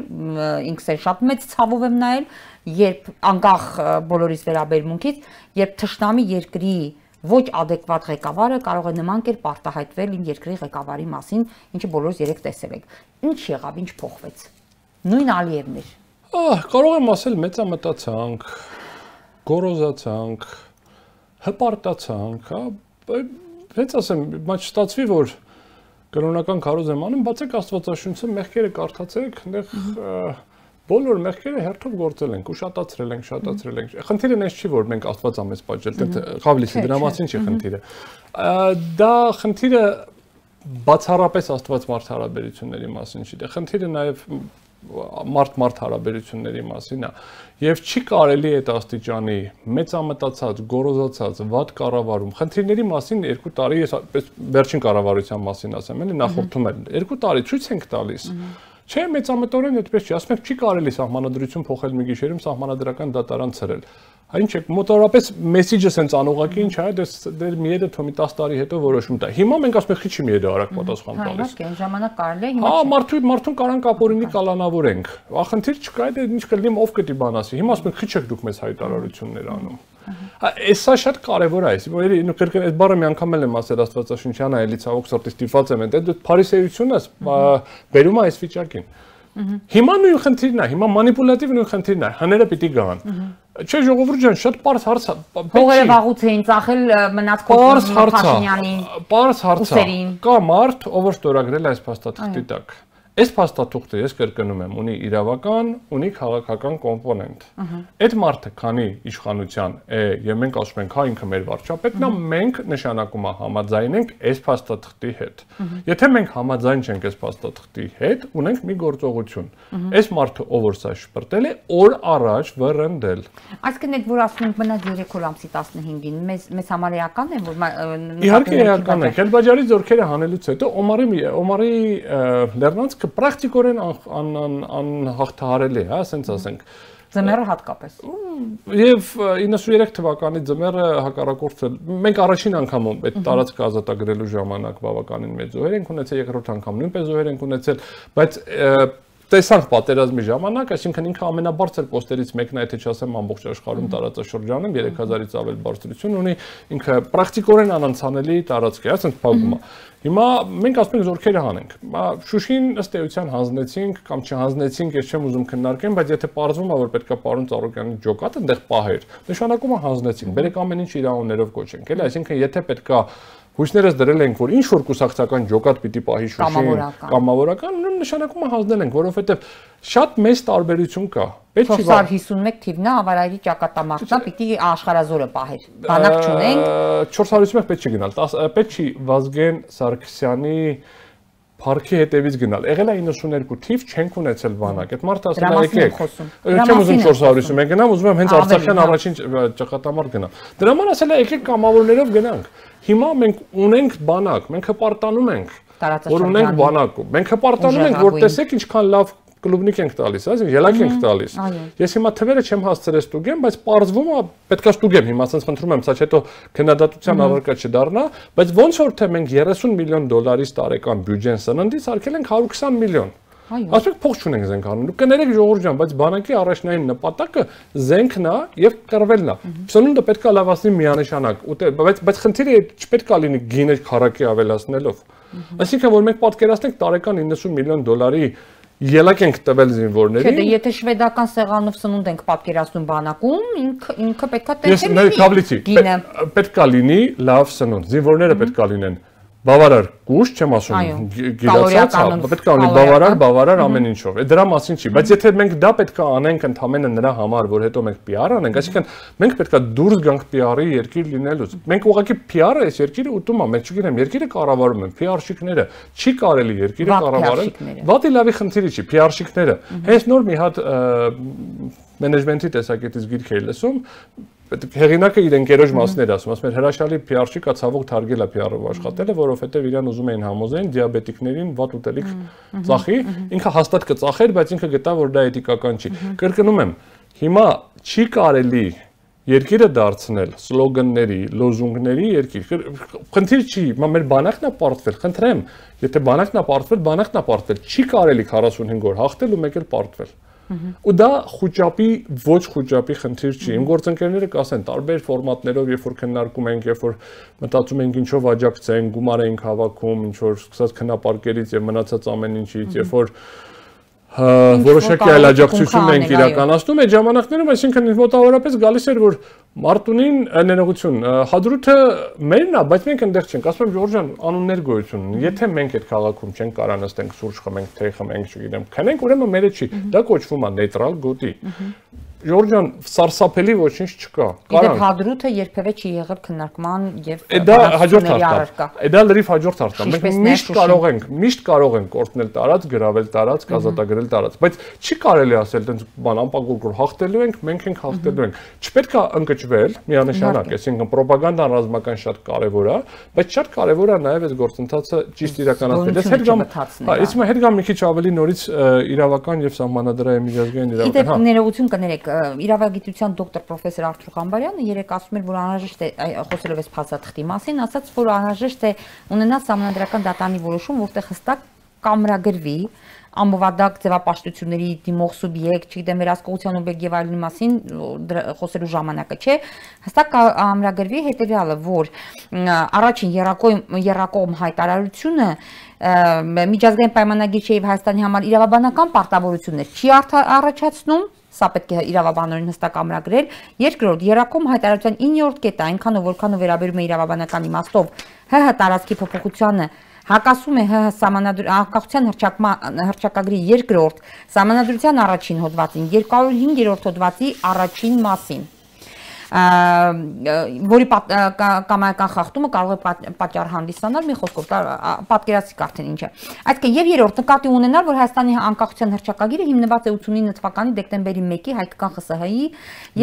ինքս էլ շատ մեծ ցավով եմ նայել, երբ անկախ բոլորիս վերաբերմունքից, երբ թշնամի երկրի ոչ adekvat ղեկավարը կարող է նման կերպ արտահայտվել իմ երկրի ղեկավարի մասին, ինչը բոլորս երեք տեսել ենք։ Ինչ եղավ, ինչ փոխվեց նույն Ալիևն էր։ Ահ, կարող եմ ասել մեծամտացանք, գորոզացանք, հպարտացանք, հա, ոնց ասեմ, բայց չստացվի որ կրոնական քարոզ եմ անում, բացեք Աստվածաշունչը, մեղքերը կարդացեք, այնտեղ բոլոր մեղքերը հերթով գործել ենք, ուշատացրել ենք, շատացրել ենք։ Խնդիրը նես չի, որ մենք Աստված ամես պատժել, խավլիսի դրա մասին չի խնդիրը։ Դա խնդիրը բացառապես Աստված մարդ հարաբերությունների մասին չի։ Դա խնդիրը նաև մարդ-մարդ հարաբերությունների մասին է եւ չի կարելի այդ աստիճանի մեծամտածած, գորոզացած, վատ կառավարում։ Խնդիրների մասին 2 տարի ես այպես վերջին կառավարության մասին ասեմ, էլի նախորդում եմ 2 տարի ցույց ենք տալիս։ Չէ, մեծամտորեն այդպես չի, ասում եք չի կարելի սահմանադրություն փոխել մի գիշերում սահմանադրական դատարան ծրել։ Այն չէ, մոտորապես մեսիջը սենց անուղակի ինչ է, դες դեր մի եդը թոմի 10 տարի հետո որոշում տա։ Հիմա մենք ասում ենք քիչ մի եդը արագ պատասխան հա, տալիս։ Հա, ժամանակ կարելի է հիմա։ Հա, մարդու մարդուն կարան կապորինի կալանավորենք։ Ախնդիր չկա, դա ինչ կլինի ով կդի բան ասի։ Հիմա ասում ենք քիչ եք դուք մեզ հայտարարություններ անում։ Հա, սա շատ կարևոր է, Որ նո կրկին այդ բառը մի անգամ էլ եմ ասել Աստվածաշնչյան այլի ցավոք սրտի ստիպված եմ այդ դու փարիսեությունը բերում է այս վիճակին։ Հիմա նույն խնդիրն է, հիմա մանիպուլատիվ նույն խնդիրն է, հները պիտի գան։ Չէ, ժողովուրդ ջան, շատ པարս հարց է։ Փողերը վաղուց էին ծախել մնաց Փաշինյանի։ Պարս հարց է։ Կա մարդ, ով որ ստորագրել այս փաստաթղթի տակ։ Այս փաստաթուղթը ես կրկնում եմ, ունի իրավական, ունի քաղաքական կոմպոնենտ։ Այդ մարդը քանի իշխանության է, եւ մենք ասում ենք, հա ինքը մեր վարչապետն է, մենք նշանակում է համաձայնենք այս փաստաթղթի հետ։ Եթե մենք համաձայն չենք այս փաստաթղթի հետ, ունենք մի գործողություն։ Այս մարդը ով որ սա շպրտել է, օր առաջ վռնդել։ Այսինքն այդ որ ասում ենք մնաց 3 օր ամսի 15-ին, մեզ մեզ համար էական է, որ Իհարկե էական է։ Քելբաջարի զորքերը հանելուց հետո Օմարի Օմարի Լեռնանց ինքը պրակտիկորեն անհաղթահարելի է, հա, ասենց ասենք ձմեռը հատկապես։ Եվ 93 թվականի ձմեռը հակառակորդել։ Մենք առաջին անգամ այդ տարածքը ազատագրելու ժամանակ բավականին մեծ զոհեր ենք ունեցել, երկրորդ անգամ նույնպես զոհեր ենք ունեցել, բայց տեսանք պատերազմի ժամանակ, այսինքն ինքը ամենաբարձր պոստերից մեկն է, եթե չասեմ ամբողջ աշխարհում տարածաշրջանում 3000-ից ավել բարձրություն ունի, ինքը պրակտիկորեն անանցանելի տարածք է, ասենց փակում է։ Հիմա մենք ասում ենք զորքերը հանենք։ Շուշին ըստ էության հանձնեցինք կամ չհանձնեցինք, ես չեմ ուզում քննարկեմ, բայց եթե ողջվում է որ պետքա պարոն Ծառուկյանի ջոկատը այնտեղ պահեր, նշանակում է հանձնեցինք։ Բերեք ամեն ինչ իր անուններով կոչենք, էլի, այսինքն եթե պետքա հույսներս դրել ենք, որ ինչ որ կուսակցական ջոկատ պիտի պահի Շուշին կամավորական, ուրեմն նշանակում է հանձնել ենք, որովհետև շատ մեծ տարբերություն կա։ Պետք չի 451 թիվն է, ավարայրի ճակատամարտն է, պիտի աշխարազորը պահեր։ Բանակ չունենք։ 451 պետք չի գնալ, պետք չի Վազգեն Սարգսյանի Փարքի հետևից գնալ։ Եղել է 92 թիվ, չենք ունեցել բանակ։ Այդ մարդը ասել է եկեք։ Չեմ ուզում 451 գնամ, ուզում եմ հենց Արցախյան առաջին ճակատամարտ գնամ։ Դրա համար ասել է եկեք կամավորներով գնանք։ Հիմա մենք ունենք բանակ, մենք հպարտանում ենք, որ ունենք բանակ։ Մենք հպարտանում ենք, որ տեսեք ինչքան լավ կլուբնիկ ենք տալիս, այսինքն ելակ ենք տալիս։ Ես հիմա թվերը չեմ հասցրել ստուգեմ, բայց parzվում է, պետքա ստուգեմ հիմա, ասենց խնդրում եմ, սա թո քննադատության առարկա չդառնա, բայց ոնց որ թե մենք 30 միլիոն դոլարից տարեկան բյուջեն սննդից արկել ենք 120 միլիոն։ Ասեք փող չունենք զենք Դուք կներեք ժողովուրդ ջան, բայց բանակի առաջնային նպատակը զենքն է եւ կռվելն է։ Սնունդը պետքա լավացնի միանշանակ, բայց բայց խնդիրը չպետքա լինի գինը քարակի ավելացնելով։ Այսինքն որ մենք պատկերացնենք տարեկան 90 միլիոն դոլարի ելակ ենք տվել զինվորներին։ Չէ, դե եթե շվեդական սեղանով սնունդ ենք պատկերացնում բանակում, ինքը ինքը պետքա տեղ լինի։ Պետքա լինի լավ սնունդ։ Զինվորները պետքա լինեն բավարար կուշ, չեմ ասում, գիրացած, հա, պետք է ունի բավարար, բավարար ամեն ինչով։ Է դրա մասին չի, բայց եթե մենք դա պետք է անենք ընդամենը նրա համար, որ հետո մենք PR անենք, այսինքն մենք պետք է դուրս գանք PR-ի երկիր լինելուց։ Մենք ուղղակի PR-ը այս երկիրը ուտում է, մենք չգիտեմ, երկիրը կառավարում են PR-շիկները, չի կարելի երկիրը կառավարել։ Վատի լավի խնդիրի չի, PR-շիկները։ Հենց նոր մի հատ մենեջմենթի տեսակետից գիրք էի լսում, հեղինակը իր ընկերոջ մասներ ասում, ասում էր հրաշալի PR-շի կա ցավոք թարգել է PR-ով աշխատելը, որովհետև իրան ուզում էին համոզեն դիաբետիկներին վատ ուտելիք ծախի, ինքը հաստատ կծախեր, բայց ինքը գտա որ դա էթիկական չի։ Կրկնում եմ, հիմա չի կարելի երկիրը դարձնել սլոգանների, լոզունգների երկիր։ Խնդիր չի, մեր բանակն է պարտվել, խնդրեմ, եթե բանակն է պարտվել, բանակն է պարտվել, չի կարելի 45 օր հաղթել ու մեկ էլ պարտվել։ Ու դա խոճապի ոչ խոճապի խնդիր չի։ Իմ գործընկերները կասեն տարբեր ֆորմատներով, երբ որ քննարկում ենք, երբ որ մտածում ենք ինչով աջակցենք, գումար ենք հավաքում, ինչ որ սկսած քննապարկերից եւ մնացած ամեն ինչից, երբ որ որոշակի այլ աջակցություն ենք իրականացնում այդ ժամանակներում, այսինքն մոտավորապես գալիս էր որ Մարտունին ներողություն, հադրութը մերն է, բայց մենք այնտեղ չենք։ Ասում եմ Ժորժան, անուններ գոյություն Եթե մենք այդ քաղաքում չենք կարա նստենք, սուրճ խմենք, թեյ խմենք, չգիտեմ, քնենք, ուրեմն մերը չի։ Դա կոչվում է նեյտրալ գոտի։ Ժորժան, սարսափելի ոչինչ չկա։ Կարան։ Իդեպ հադրութը երբևէ չի եղել քննարկման եւ դա հաջորդ հարցը։ Դա լրիվ հաջորդ հարցը։ Մենք միշտ կարող ենք, միշտ կարող ենք կորտնել տարած, գրավել տարած, կազատագրել տարած, բայց չի կարելի ասել տենց բան անպագորգոր հաղթելու ենք, մենք ենք հաղթելու ենք։ Չպետք է ընկճվել միանշանակ, այսինքն ռոպագանդան ռազմական շատ կարևոր է, բայց շատ կարևոր է նաեւ այս գործընթացը ճիշտ իրականացնել։ Ես հետ գամ, հա, իսկ հետ գամ մի քիչ ավելի նորից իրավական եւ սահմանադրային միջազգային իրավական, հա։ Ներողություն կներեք, իրավագիտության դոկտոր պրոֆեսոր Արթուր Ղամբարյանը երեք ասում էր, որ անհրաժեշտ է խոսելով էս փաստաթղթի մասին, ասաց, որ անհրաժեշտ է ունենալ համանդրական դատանի որոշում, որտեղ հստակ կամրագրվի ամբողջակ ձևապաշտությունների դիմող սուբյեկտ, չգիտեմ, վերահսկողության օբյեկտ եւ այլնի մասին խոսելու ժամանակը չէ, հստակ ամրագրվի հետեւյալը, որ առաջին երակոմ երակոմ հայտարարությունը միջազգային պայմանագիր չէ եւ Հայաստանի համար իրավաբանական պարտավորություններ չի առաջացնում Սա պետք է իրավաբանորեն հստակ ամրագրել։ Երկրորդ, Երակոմ հայտարարության 9-րդ կետը, այնքանով որքանով վերաբերում է իրավաբանական իմաստով ՀՀ տարածքի փոփոխությանը, հակասում է ՀՀ անկախության հրճակման հրճակագրի երկրորդ սահմանադրության առաջին հոդվածին 205-րդ հոդվածի առաջին մասին որի կամայական խախտումը կարող է պատճառ հանդիսանալ մի խոսքով պատկերացիք արդեն ինչ է այսինքն եւ երրորդ նկատի ունենալ որ Հայաստանի անկախության հռչակագիրը հիմնված է 89 թվականի դեկտեմբերի 1-ի հայկական ԽՍՀ-ի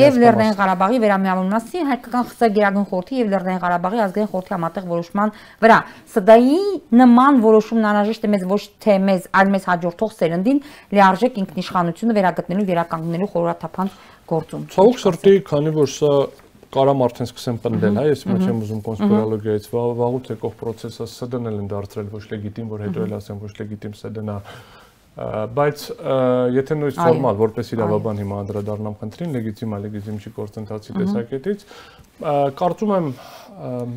եւ Լեռնային Ղարաբաղի վերամիավորման մասի հայկական ԽՍՀ Գերագույն խորհրդի եւ Լեռնային Ղարաբաղի ազգային խորհրդի համատեղ որոշման վրա սդայի նման որոշումն անհրաժեշտ է մեզ ոչ թե մեզ այլ մեզ հաջորդող սերնդին լիարժեք ինքնիշխանությունը վերագտնելու վերականգնելու խորհրդափանց գործում։ Ցավոք սրտի, քանի որ սա կարամ արդեն սկսեմ պնդել, հա, ես մոտ չեմ ուզում կոնսպիրոլոգիայից վաղուց եկող process-ը ՍԴՆ-ն են դարձրել ոչ լեգիտիմ, որ հետո էլ ասեմ ոչ լեգիտիմ ՍԴՆ-ը բայց եթե նույն ֆորմալ որպես իրավաբան հիմա անդրադառնամ խնդրին լեգիտիմ է լեգիտիմ չի գործընթացի տեսակետից կարծում եմ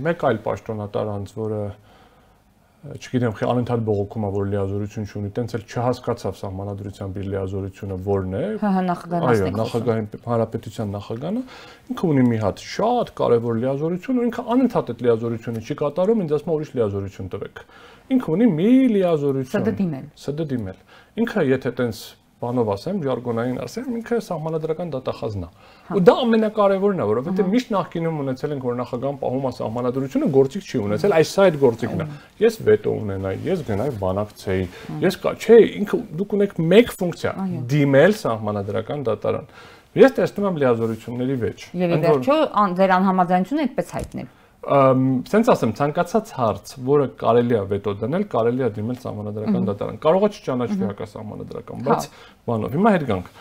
մեկ այլ պաշտոնատար անձ որը չգիտեմ, անընդհատ բողոքում է, որ լիազորություն չունի, տենց էլ չհասկացավ սահմանադրությամբ իր լիազորությունը որն է։ Հա, նախագահն Այո, նախագահային հանրապետության նախագահանը ինքը ունի մի հատ շատ կարևոր լիազորություն, ու ինքը անընդհատ այդ լիազորությունը չի կատարում, ինձ ասում է ուրիշ լիազորություն տվեք։ Ինքը ունի մի լիազորություն։ ՍԴ դիմել։ ՍԴ դիմել։ Ինքը եթե տենց բանով ասեմ, ժարգոնային ասեմ, ինքը սահմանադրական դատախազն է։ հա։ Ու դա ամենակարևորն է, որովհետեւ միշտ նախկինում ունեցել ենք, որ նախագահան պահում է սահմանադրությունը, գործիք չի ունեցել, այս սա այդ գործիքն է։ Ես վետո ունենայի, ես գնայի բանակցեի։ Ես կա, չէ, ինքը դուք ունեք մեկ ֆունկցիա՝ դիմել սահմանադրական դատարան։ Ես տեսնում եմ լիազորությունների վեճ։ Եվ վերջո ձեր անհամաձայնությունը այդպես հայտնել սենց ասեմ, ցանկացած հարց, որը կարելի է վետո դնել, կարելի է դիմել համանդրական դատարան։ Կարող է չճանաչվի հակասահմանադրական, հա։ բայց բանով։ Հիմա հետ գանք։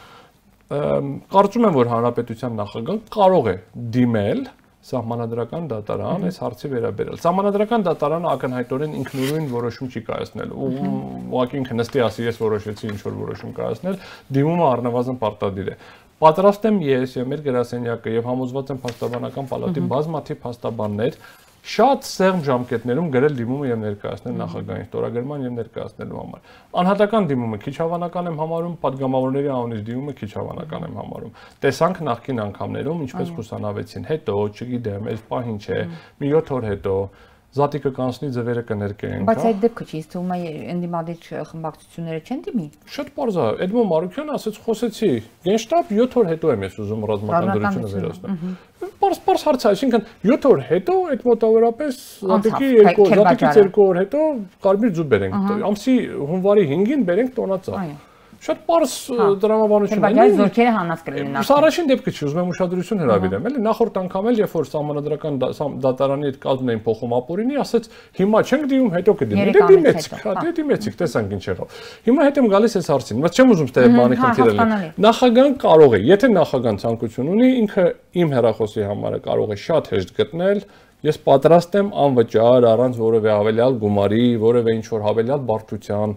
Կարծում եմ, որ հանրապետության նախագահան կարող է դիմել սահմանադրական դատարան այս հարցի վերաբերյալ։ Սահմանադրական դատարանը ակնհայտորեն ինքնուրույն որոշում չի կայացնել։ Ուղղակի ինքը նստի ասի ես որոշեցի ինչ որ որոշում կայացնել, դիմումը առնվազն պարտադիր է Պատրաստ եմ ես եւ մեր գրասենյակը եւ համոզված եմ Փաստաբանական պալատի բազմաթիվ փաստաբաններ շատ սեղմ ժամկետներում գրել դիմումը եւ ներկայացնել նախագահային ստորագրման եւ ներկայացնելու համար։ Անհատական դիմումը քիչ հավանական եմ համարում, падգամավորների անունից դիմումը քիչ հավանական եմ համարում։ Տեսանք նախկին անգամներում ինչպես խուսանավեցին, հետո, չգիտեմ, այս պահին չէ, մի 7 օր հետո, հետո Զատիկը կանցնի ձևերը կներկայենք, հա։ Բայց այդ դեպքը չի թվում է ընդդիմադիր խմբակցությունները չեն դիմի։ Շատ པարզ է, Էդմոն Մարուկյանը ասաց խոսեցի, գենշտաբ 7 օր հետո եմ ես ուզում ռազմական դրությունը վերացնել։ Պարզ պարզ հարց է, այսինքն 7 օր հետո այդ մոտավորապես Զատիկի 2 Զատիկից 2 օր հետո Կարմիր ձու բերենք։ Ամսի հունվարի 5-ին բերենք տոնածա։ Այո շատ པարս հա։ դրամաբանություն է։ Բայց զորքերը հանած կլինեն նախ։ Սա առաջին դեպքը չի, ուզում եմ ուշադրություն հրավիրեմ, էլի նախորդ անգամ էլ երբ որ սահմանադրական դատարանի հետ կազմն էին փոխում ապօրինի, ասաց հիմա չենք դիում, հետո կդիմենք։ Դե դիմեցիք, հա, դե դիմեցիք, տեսանք ինչ եղավ։ Հիմա հետ եմ գալիս այս հարցին, բայց չեմ ուզում ստե բանի հա, խնդիրը լինի։ Նախագահան կարող է, եթե նախագահան ցանկություն ունի, ինքը իմ հերախոսի համար կարող է շատ հեշտ գտնել Ես պատրաստ եմ անվճար առանց որևէ հավելյալ գումարի, որևէ ինչ որ հավելյալ բարդության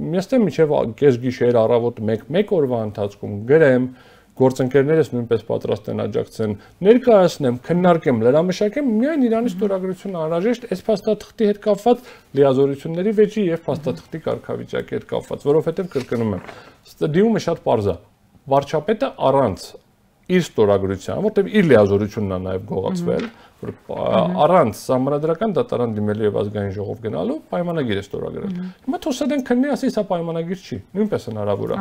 Ես դեմ միջև կես գիշեր առավոտ 1-1 օրվա ընթացքում գրեմ գործընկերներս նույնպես պատրաստ են աջակցեն ներկայացնեմ, քննարկեմ, լրամշակեմ միայն Իրանի ստորագրությունը անհրաժեշտ այս փաստաթղթի հետ կապված լիազորությունների վեճի եւ փաստաթղթի կարգավիճակի հետ կապված, որովհետեւ կրկնում եմ, ստդիումը շատ པարզ է։ Վարչապետը առանց իր ստորագրության, որտեղ իր լիազորությունն է նաև գողացվել, որ առանց համանդրական դատարան դիմելու եւ ազգային ժողով գնալու պայմանագիր է ստորագրել։ Հիմա թոսադեն քննի ասի սա պայմանագիր չի, նույնպես հնարավոր է։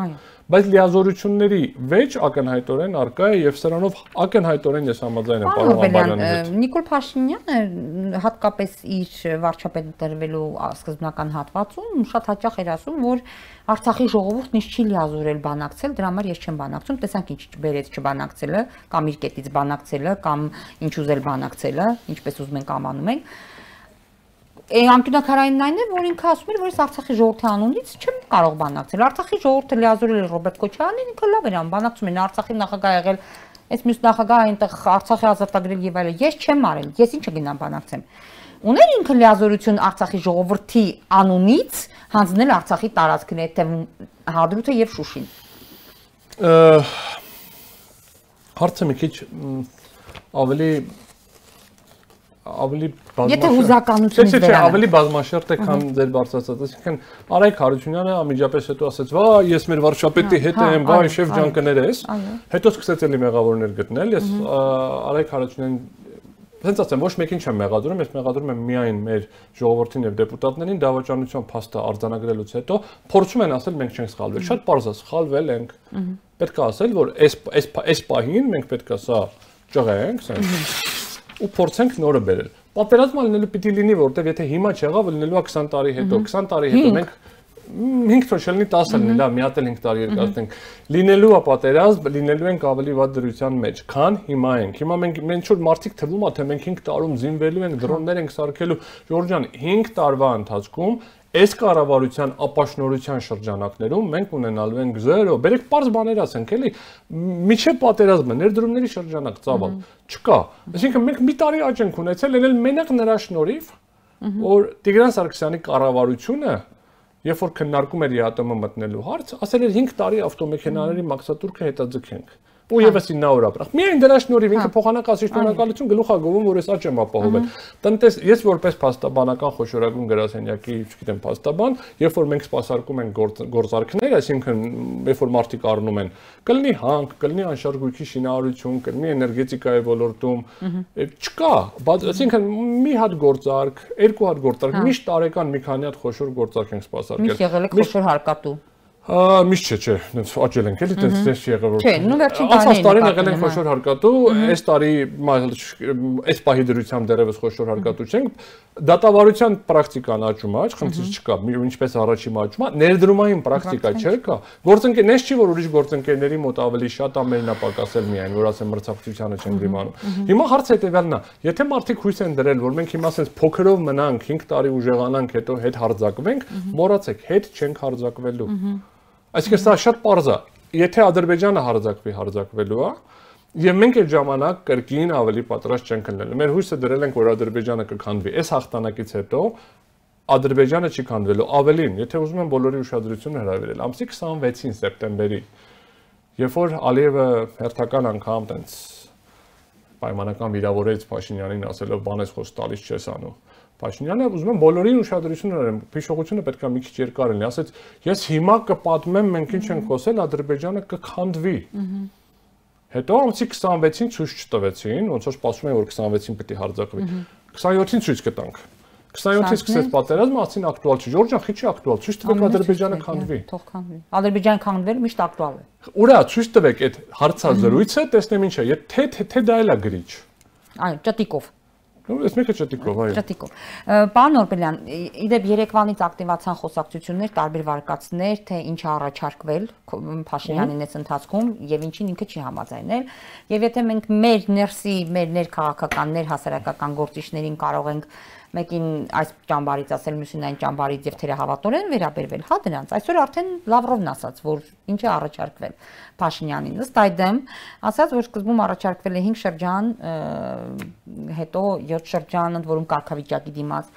Բայց լիազորությունների վեճ ակնհայտորեն արկա է եւ սրանով ակնհայտորեն ես համաձայն եմ պարոն Աբալյանի հետ։ Նիկոլ Փաշինյանը հատկապես իր վարչապետ դրվելու սկզբնական հատվածում շատ հաճախ էր ասում, որ Արցախի ժողովուրդն ինչ չի լիազորել բանակցել, դրա համար ես չեմ բանակցում, տեսանք ինչ բերեց չբանակցելը, կամ իր կետից բանակցելը, կամ ինչ ուզել բանակցելը, ինչպես ուզում ենք անվանում ենք անկյունակարայինն այն է, որ ինքը ասում էր, որ ես Արցախի ժողովրդի անունից չեմ կարող բանակցել։ Արցախի ժողովուրդը լիազորել է Ռոբերտ Քոչարյանին, ինքը լավ էր ան բանակցում են Արցախի նախագահ եղել, այս մյուս նախագահը այնտեղ Արցախի ազատագրել եւ այլն։ Ես չեմ արել, ես ինչը գնամ բանակցեմ։ Ուներ ինքը լիազորություն Արցախի ժողովրդի անունից հանձնել Արցախի տարածքն է թե Հադրութը եւ Շուշին։ Հարցը մի քիչ ավելի ավելի բազմաշերտ։ Եթե հուզականությունից վերանանք։ Չէ, ավելի բազմաշերտ է, քան ձեր բարձրացած։ Այսինքն Արայք Հարությունյանը ամիջապես հետո ասաց՝ «Վա, ես մեր վարչապետի հետ եմ, վայ, շեֆ ջան կներես»։ Հետո սկսեց էլի մեղավորներ գտնել։ Ես Արայք Հարությունյանին Հենց ասեմ, ոչ մեկին չեմ մեղադրում, ես մեղադրում եմ միայն մեր ժողովրդին եւ դեպուտատներին դավաճանության փաստը արձանագրելուց հետո փորձում են ասել մենք չենք սխալվել։ Շատ པարզ է, սխալվել ենք։ Պետք է ասել, որ այս այս այս պահին մենք պետք է սա ճղենք, ասենք ու փորձենք նորը բերել։ Պատերազմը լինելու պիտի լինի, որովհետև եթե հիմա չեղավ, լինելու է 20 տարի հետո, 20 տարի հետո մենք 5 թող չլինի 10 լինի, լավ, մի հատ էլ 5 տարի երկարացնենք։ Լինելու է պատերազմ, լինելու ենք ավելի վատ դրության մեջ, քան հիմա ենք։ Հիմա մենք մենք շուտ մարդիկ թվում է, թե մենք 5 տարում զինվելու ենք, դրոններ ենք սարքելու։ Ժորժան, 5 տարվա ընթացքում այս կառավարության ապաշնորության շրջանակներում մենք ունենալու ենք 0 բերեք པարզ բաներ ասենք էլի միջև պատերազմը ներդրումների շրջանակ ծավալ չկա այսինքն մենք մի տարի աճ ենք ունեցել ելել մենակ նրա շնորհիվ որ Տիգրան Սարգսյանի կառավարությունը երբ որ քննարկում էր ԵԱՏՄ մտնելու հարց, ասել էր 5 տարի ավտոմեքենաների մաքսատուրքը հետաձգենք ու եւս 9 օր ապրախ։ Միայն դրա շնորհիվ ինքը փոխանակացի շնորհակալություն գլուխ է գովում, որ ես աճ եմ ապահովել։ Տնտես ես որպես փաստաբանական խոշորագույն գրասենյակի, չգիտեմ, փաստաբան, երբ որ մենք սպասարկում ենք գործարքներ, այսինքն երբ որ մարդիկ առնում են, կլինի հանք, կլինի անշարժույթի շինարարություն, կլինի էներգետիկայի ոլորտում, չկա, բայց այսինքն մի հատ գործարք, երկու հատ գործարք, հա։ միշտ տարեկան մի քանի հատ խոշոր գործարք ենք սպասարկել։ Միշտ եղել է խոշոր հարկատու միշտ չէ, չէ, այնց աճել ենք էլի, այդպես դες եղավ որ։ Չէ, նու վերջին տարին տարին եղել են խոշոր հարկատու, այս տարի այս պահի դրությամբ դեռևս խոշոր հարկատու չենք։ Դատավարության պրակտիկան աճում է, խնդիր չկա, ինչպես առաջի աճում է, ներդրումային պրակտիկա չէ կա։ Գործընկերներ չի որ ուրիշ գործընկերների մոտ ավելի շատ ամենա պակասել միայն, որ ասեմ մրցակցությանը չեն դիմանում։ Հիմա հարցը հետեւյալն է, եթե մարդիկ հույս են դրել, որ մենք հիմա ասես փոքրով մնանք 5 տարի ուժեղանանք, հետո հետ հարձակվենք, մոռացեք, հետ չենք հարձակվելու։ Այսինքն սա շատ པարզ է։ Եթե Ադրբեջանը հարձակվի, հարձակվելու է, Եվ մենք այդ ժամանակ կրկին ավելի պատրաստ չենք լինելու։ Մեր հույսը դրել ենք, որ Ադրբեջանը կքանդվի։ Այս հաղթանակից հետո Ադրբեջանը չի քանդվելու։ Ավելին, եթե ուզում են բոլորի ուշադրությունը հրավիրել, ամսի 26-ին սեպտեմբերի, երբ որ Ալիևը հերթական անգամ տենց պայմանական վիրավորեց Փաշինյանին ասելով բանես խոս տալիս չես անում Փաշինյանը ուզում եմ բոլորին ուշադրություն հրավիրեմ։ Փիշողությունը պետքա մի քիչ երկար լինի։ Ասեց, ես հիմա կպատմեմ մենք ինչ ենք խոսել, Ադրբեջանը կքանդվի։ Հետո ամսի 26-ին ցույց չտվեցին, ոնց որ սպասում էին որ 26-ին պետք է հարձակվի։ 27-ին ցույց կտանք։ 27-ից սկսեց պատերազմը, ասին ակտուալ չի։ Ժորժան, խի չի ակտուալ։ Ցույց տվեք Ադրբեջանը քանդվի։ Թող քանդվի։ Ադրբեջանը քանդվել միշտ ակտուալ է։ Ուրա, ցույց տվեք այդ հարցազրույցը, տեսնեմ ինչ է։ Եթե թե դա էլա գրիչ։ Այո, ճտիկով։ Այս մեկը ճտիկով, այո։ Ճտիկով։ Պարոն Օրբելյան, իդեպ Երևանից ակտիվացան խոսակցություններ, տարբեր վարկածներ, թե ինչ առաջարկվել Փաշինյանին այս ընթացքում եւ ինչին ինքը չի համաձայնել։ Եվ եթե մենք մեր ներսի, մեր ներքաղաքականներ, հասարակական գործիչներին կարող ենք մեկին այս ճամբարից ասել, մյուսին այն ճամբարից եւ թերահավատորեն վերաբերվել, հա դրանց։ Այսօր արդեն Լավրովն ասաց, որ ինչ է առաջարկվել Փաշինյանին։ Ըստ այդմ, ասաց, որ սկզբում առաջարկվել է 5 շրջան, հետո 7 շրջան, ընդ որում կարգավիճակի դիմաց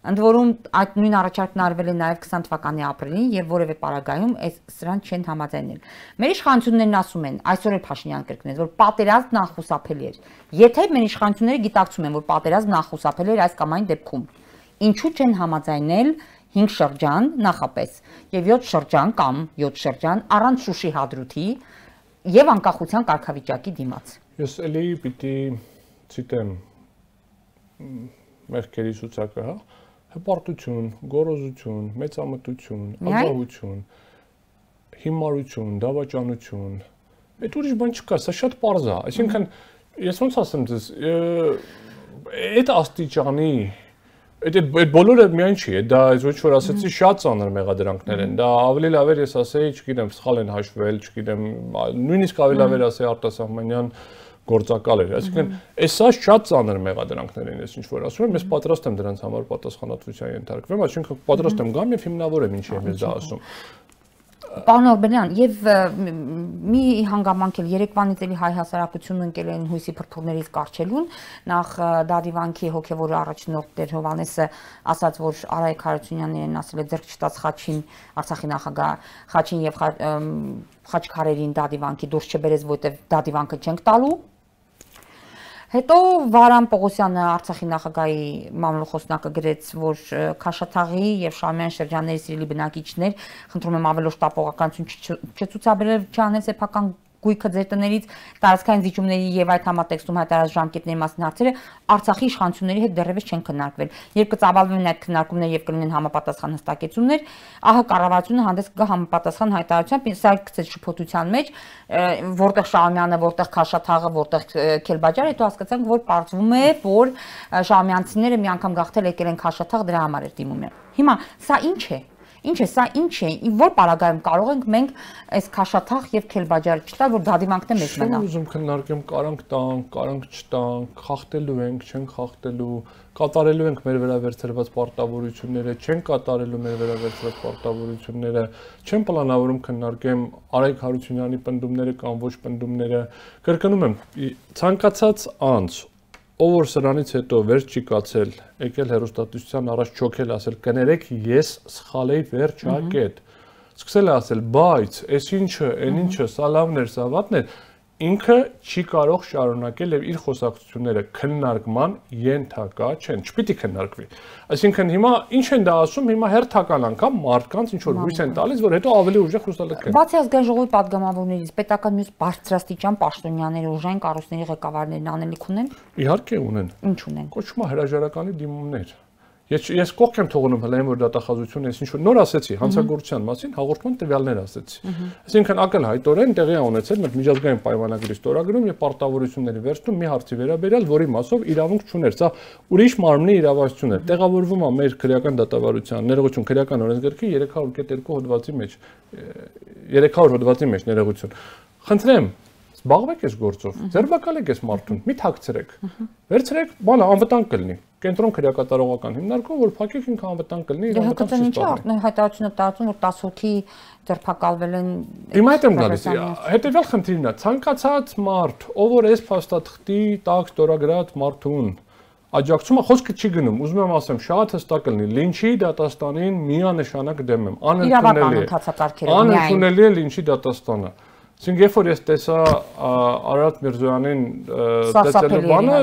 Ընդ որում այդ նույն առաջարկն արվել է նաև 20 թվականի ապրիլին եւ որևէ պարագայում այս սրան չեն համաձայնել։ Մեր իշխանություններն ասում են, այսօր էլ Փաշինյան կրկնեց, որ պատերազմն անխուսափելի էր։ Եթե մեր իշխանությունները գիտակցում են, որ պատերազմն անխուսափելի էր այս կամ այն դեպքում, ինչու չեն համաձայնել 5 շրջան նախապես եւ 7 շրջան կամ 7 շրջան առանց Շուշի հադրութի եւ անկախության կարգավիճակի դիմաց։ Ես ելի պիտի ցիտեմ մեղքերի ցուցակը, հա, հպարտություն, գորոզություն, մեծամտություն, ագահություն, հիմարություն, դավաճանություն։ Այդ ուրիշ բան չկա, սա շատ པարզ է։ Այսինքն ես ոնց ասեմ ձեզ, այդ աստիճանի Այդ այդ բոլորը միայն չի, դա այս ոչ որ ասեցի շատ ծանր մեղադրանքներ են։ Դա ավելի լավ էր ես ասեի, չգիտեմ, սխալ են հաշվել, չգիտեմ, նույնիսկ ավելի լավ էր ասեի Արտասահմանյան գործակալ էր։ Այսինքն, այսա շատ ծանր մեղադրանքներ են, ես ինչ որ ասում եմ, ես պատրաստ եմ դրանց համար պատասխանատվության ենթարկվեմ, այսինքն պատրաստ եմ գամ եւ հիմնավորեմ ինչի եմ ես դա ասում։ Պարոն Օրբելյան, եւ մի հանգամանք էլ Երևանից էլի հայ հասարակությունն ընկել են հույսի փրփուրներից կարճելուն, նախ Դադիվանքի հոգեվոր առաջնորդ Տեր Հովանեսը ասաց, որ Արայք Հարությունյանն ասել է ձեռք չտած Խաչին, Արցախի նախագահ Խաչին եւ Խաչքարերին Դադիվանքի դուրս չբերեց, որտեվ Դադիվանքը չենք տալու, Հետո Վարան Պողոսյանը Արցախի նախագահի մամլոխոսնակը գրեց, որ Քաշաթաղի եւ Շամյան շրջանների սիրելի բնակիչներ խնդրում եմ ավելորդ տապողականություն չցուցաբերել չանել սեփական գույքը ձեր տներից տարածքային զիջումների եւ այդ համատեքստում հայտարարած ժամկետների մասին հարցերը Արցախի իշխանությունների հետ դեռևս չեն քննարկվել։ Երբ կծավալվեն այդ քննարկումները եւ կլինեն համապատասխան հստակեցումներ, ահա կառավարությունը հանդես կգա համապատասխան հայտարարությամբ, սա գցեց շփոթության մեջ, որտեղ Շահումյանը, որտեղ Քաշաթաղը, որտեղ Քելբաջարը, հետո հասկացանք, որ պարզվում է, որ Շահումյանցիները մի անգամ գաղթել եկել են Քաշաթաղ, դրա համար էր դիմում։ Հիմա սա ինչ է։ Ինչ է, սա ինչ է, որ պարագայում կարող ենք մենք այս քաշաթաղ եւ քելբաջարը չտալ, որ դադիվանքն է մեզ մնա։ Չեմ ուզում քննարկեմ կարանք տանք, կարանք չտանք, խախտելու ենք, չենք խախտելու, կատարելու ենք մեր վերաբերցրված պարտավորությունները, չենք կատարելու մեր վերաբերցրված պարտավորությունները, չեմ պլանավորում քննարկեմ Արայք Հարությունյանի պնդումները կամ ոչ պնդումները։ Կրկնում եմ, ցանկացած անձ ով որ սրանից հետո վերջ չի կացել, եկել հերոստատուսության առաջ չոքել ասել կներեք ես սխալ էի վերջակետ։ Սկսել է ասել, բայց այս ինչը, այն ինչը, սա լավն էր, սա վատն էր, ինքը չի կարող շարունակել եւ իր խոսակցությունները քննարկման ենթակա չեն, չպիտի քննարկվի։ Այսինքն հիմա ինչ են դա ասում, հիմա հերթական անգամ մարդկանց ինչ որ հույս են տալիս, որ հետո ավելի ուժեղ հուսալքեն։ Բացի ազգային ժողովի падգամավորներից, պետական մյուս բարձրաստիճան պաշտոնյաները, ուժային կառույցների ղեկավարներն անելիք ունեն։ Իհարկե ունեն։ Ինչ ունեն։ Կոչվում է հրաժարականի դիմումներ։ Ես ես կողք եմ թողնում հլայեմ որ դատախազությունը ես ինչ որ նոր ասեցի հանցագործության մասին հաղորդման տվյալներ ասեցի։ Այսինքն ակնհայտորեն տեղի է ունեցել մեր միջազգային պայմանագրի ստորագրում եւ պարտավորությունների վերցնում մի հարցի վերաբերյալ, որի մասով իրավունք չուներ։ Սա ուրիշ մարմնի իրավասություն է։ Տեղավորվում է մեր քրեական դատավարության ներողություն քրեական օրենսգրքի 300.2 հոդվածի մեջ 300 հոդվածի մեջ ներողություն։ Խնդրեմ, զբաղվեք այս գործով։ Ձերբակալեք այս մարդուն, մի թաքցրեք։ Վերցրեք, բանը անվտանգ կլինի կենտրոն քրեակատարողական հիմնարկում, որ փակեք ինքը անվտանգ կլինի իր անվտանգ չի սպառնի։ Հայտարարությունը տարածում որ 10 հոգի ձերբակալվել են։ Հիմա հետ եմ գալիս։ Հետևյալ խնդիրն է, ցանկացած մարդ, ով որ այս փաստաթղթի տակ ստորագրած մարդուն աջակցումը խոսքը չի գնում։ Ուզում եմ ասեմ, շատ հստակ կլինի։ Լինչի դատաստանին միանշանակ դեմ եմ։ Անընդունելի է։ Անընդունելի է Լինչի դատաստանը։ Այսինքն երբ որ ես տեսա Արարատ Միրզոյանին տեսելու բանը,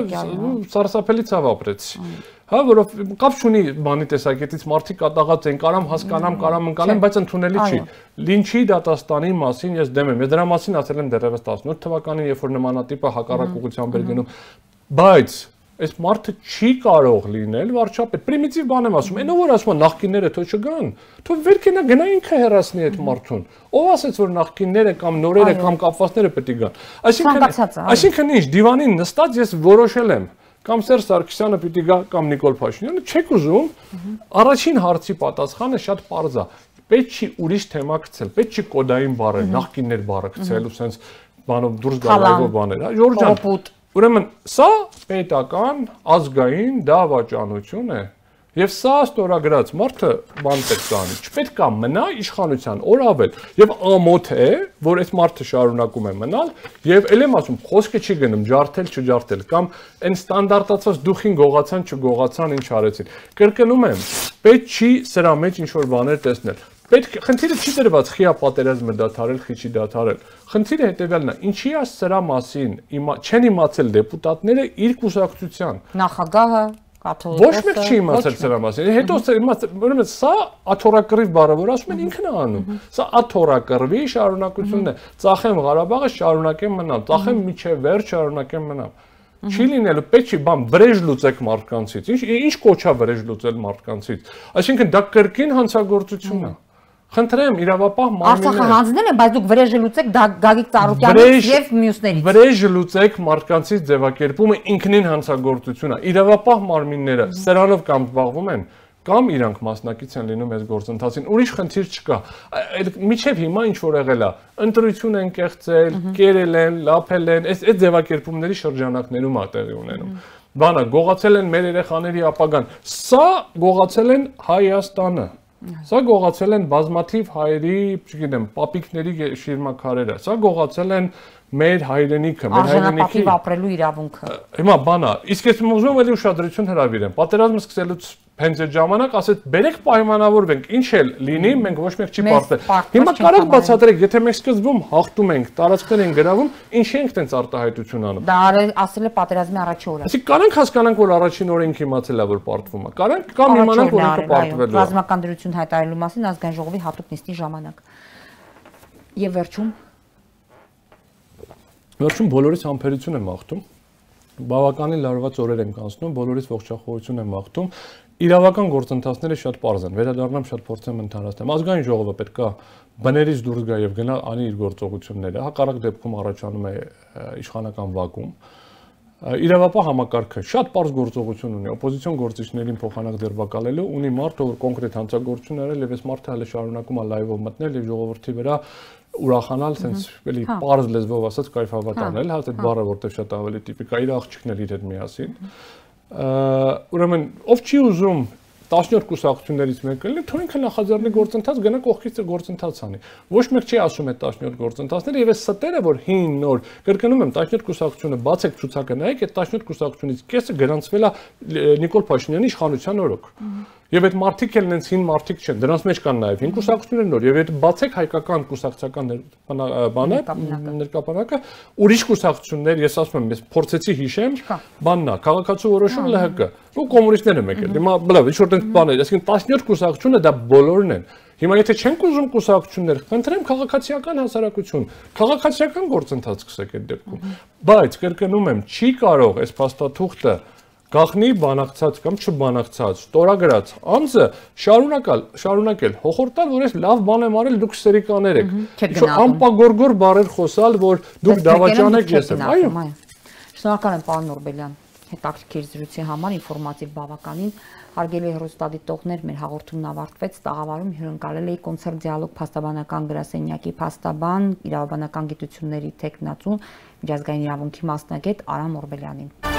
սարսափելի ցավ ապրեցի։ Հա, որով կապ չունի բանի տեսակետից մարդիկ կատաղած են, կարամ հասկանամ, կարամ ընկալեմ, բայց ընդունելի չի։ Լինչի դատաստանի մասին ես դեմ եմ։ Ես դրա մասին ասել եմ դեռևս 18 թվականին, երբ որ նմանատիպը հակառակ ուղղությամբ էր գնում։ Բայց Այս մարդը չի կարող լինել վարչապետ։ Պրիմիտիվ բան եմ ասում։ Այնով որ ասում նախկինները թող չգան, թող վերքենա գնա ինքը հերասնի այդ մարդուն։ Ով ասեց որ նախկինները կամ նորերը կամ կապվածները պետք է գան։ Այսինքն այսինքն ինչ դիվանին նստած ես որոշել եմ կամ Սերժ Սարգսյանը պիտի գա կամ Նիկոլ Փաշինյանը, չեք ուզում։ Առաջին հարցի պատասխանը շատ པարզ է։ Պետք չի ուրիշ թեմա գցել, պետք չի կոդային բառը, նախկիններ բառը գցել ու սենց բանով դուրս գալ այո բաներ, Ժորժ ջան։ Ուրեմն սա պետական ազգային դավաճանություն է։ Եվ սա ստորագրած մարդը բան պետք է անի։ Չպետք է մնա իշխանության օրավել եւ ամոթ է, որ այս մարդը շարունակում է մնալ եւ ել եմ ասում, խոսքը չի գնում ջարդել, չջարդել կամ այն ստանդարտացված դուխին գողացան, չգողացան, ինչ արեցին։ Կրկնում եմ, պետք չի սրա մեջ ինչ որ բաներ տեսնել։ Պետք խնդիրը չի դրված խիա պատերազմը դադարել, խիչի դադարել։ Խնդիրը հետեւյալն է, ինչի է սրա մասին իմա չեն իմացել դեպուտատները իր կուսակցության։ Նախագահը Ոչ մեկ չի իմացել սրա մասին։ Հետո ուրեմն սա աթորակռիվ բառը, որ ասում են ինքն է անում։ Սա աթորակռվի շարունակությունն է։ Ծախեմ Ղարաբաղը շարունակեմ մնալ, ծախեմ միջև վերջ շարունակեմ մնալ։ Չի լինելու, պետք չի, բան վրեժ լուծեք մարդկանցից։ Ինչ ինչ կոչա վրեժ լուծել մարդկանցից։ Այսինքն դա կրկին հանցագործություն է։ Խնդրեմ իրավապահ մարմինները Արցախը հանձնել են, բայց դուք վրեժը լուծեք Գագիկ Ծառուկյանից եւ մյուսներից։ Վրեժը լուծեք մարդկանցից ձևակերպումը ինքնին հանցագործություն է։ Իրավապահ մարմինները սրանով կամ զբաղվում են, կամ իրանք մասնակից են լինում այս գործընթացին։ Ուրիշ խնդիր չկա։ Այդ միջև հիմա ինչ որ եղել է, ընտրություն են կեղծել, կերել են, լափել են, այս այդ ձևակերպումների շրջանակներում ա տեղի ունենում բանը գողացել են մեր երեխաների ապագան։ Սա գողացել են Հայաստանը։ Սա գողացել են բազմաթիվ հայերի, չգիտեմ, պապիկների շիրմաքարերը։ Սա գողացել են մեր հայրենիքը, մեր հայրենիքի ապրելու իրավունքը։ Հիմա բանա, իսկ ես ուզում եմ էլի ուշադրություն հրավիրեմ։ Պատերազմը սկսելուց հենց այդ ժամանակ ասեց բերեք պայմանավորվենք ինչ էլ լինի մենք ոչ մեկ չի պարտվել հիմա կարող բացատրեք եթե մենք սկզբում հաղթում ենք տարածքներ են գրավում ինչ ենք տենց արտահայտություն անում դա ասել է պատերազմի առաջի օրը ասի կարանք հասկանանք որ առաջին օրը ինքը իմացել է որ պարտվում է կարանք կամ իմանանք որ ինքը պարտվել է ռազմական դրություն հայտարարելու մասին ազգային ժողովի հատուկ նիստի ժամանակ եւ վերջում վերջում բոլորից համբերություն եմ աղթում բավականին լարված օրեր ենք անցնում, բոլորից ողջախոհություն եմ աղթում իրավական գործընթացները շատ པարզ են։ Վերադառնամ շատ փորձեմ ընդհանրացնել։ Ազգային ժողովը պետքա բներից դուրս գա եւ գնա անի իր գործողությունները։ Հակառակ դեպքում առաջանում է իշխանական վակուում։ Իրավապահ համակարգը շատ པարզ գործողություն ունի։ Օպոզիցիոն գործիչներին փոխանակ ձերբակալելու ունի մարդ, ով կոնկրետ հանցագործություն արել եւ այս մարդը հələ շարունակում է լայվով մտնել եւ ժողովրդի վրա ուրախանալ, sense էլի པարզ լեզվով ասած կայֆավատ անել, հա այդ բառը որտեղ շատ ավելի տիպիկ է իր աղջիկն էլ իր հետ միասին։ Ուրեմն ով չի ուզում 17 կուսակցություններից մեկը լինի, թող ինքը նախաձեռնի գործընթաց, գնա կողքից գործընթաց անի։ Ոչ մեկ չի ասում այդ 17 գործընթացները եւ այս ստերը, որ հին նոր, կրկնում եմ, 17 կուսակցությունը բացեք ցուցակը նայեք, այդ 17 կուսակցությունից կեսը գրանցվել է Նիկոլ Փաշինյանի իշխանության օրոք։ Եվ այդ մարտիկ էլ նենց հին մարտիկ չեն։ Դրանց մեջ կան նաև հին կուսակցություններ նոր եւ այդ բացեք հայկական կուսակցական բանը ներկապանակը ուրիշ կուսակցություններ, ես ասում եմ, ես փորձեցի հիշեմ, բաննա, քաղաքացու որոշում ԼՀԿ ու կոմունիստները մեկ էլ։ Հիմա բլավ, ինչ որ տենց բաներ, այսինքն 17 կուսակցությունը դա բոլորն են։ Հիմա եթե չենք ուզում կուսակցություններ, խնդրեմ քաղաքացիական հասարակություն, քաղաքացիական գործընթաց սկսեք այդ դեպքում։ Բայց կրկնում եմ, չի կարող այս փաստաթուղթը գախնի բանակցած կամ չբանակցած ստորագրած անձը շարունակալ շարունակել հոխորտալ որ ես լավ բան եմ արել դուք սերիկաներ եք ինչ անպագորգոր բարեր խոսալ որ դուք դավաճանեք ես եմ այո շնորհակալ եմ պարոն Նորբելյան հետաքրքիր զրույցի համար ինֆորմատիվ բավականին հարգելի հեռուստադիտողներ մեր հաղորդումն ավարտվեց տաղավարում հյուրընկալել էի կոնցերտ դիալոգ փաստաբանական գրասենյակի փաստաբան իրավաբանական գիտությունների տեխնացու միջազգային իրավունքի մասնագետ Արամ Օրբելյանին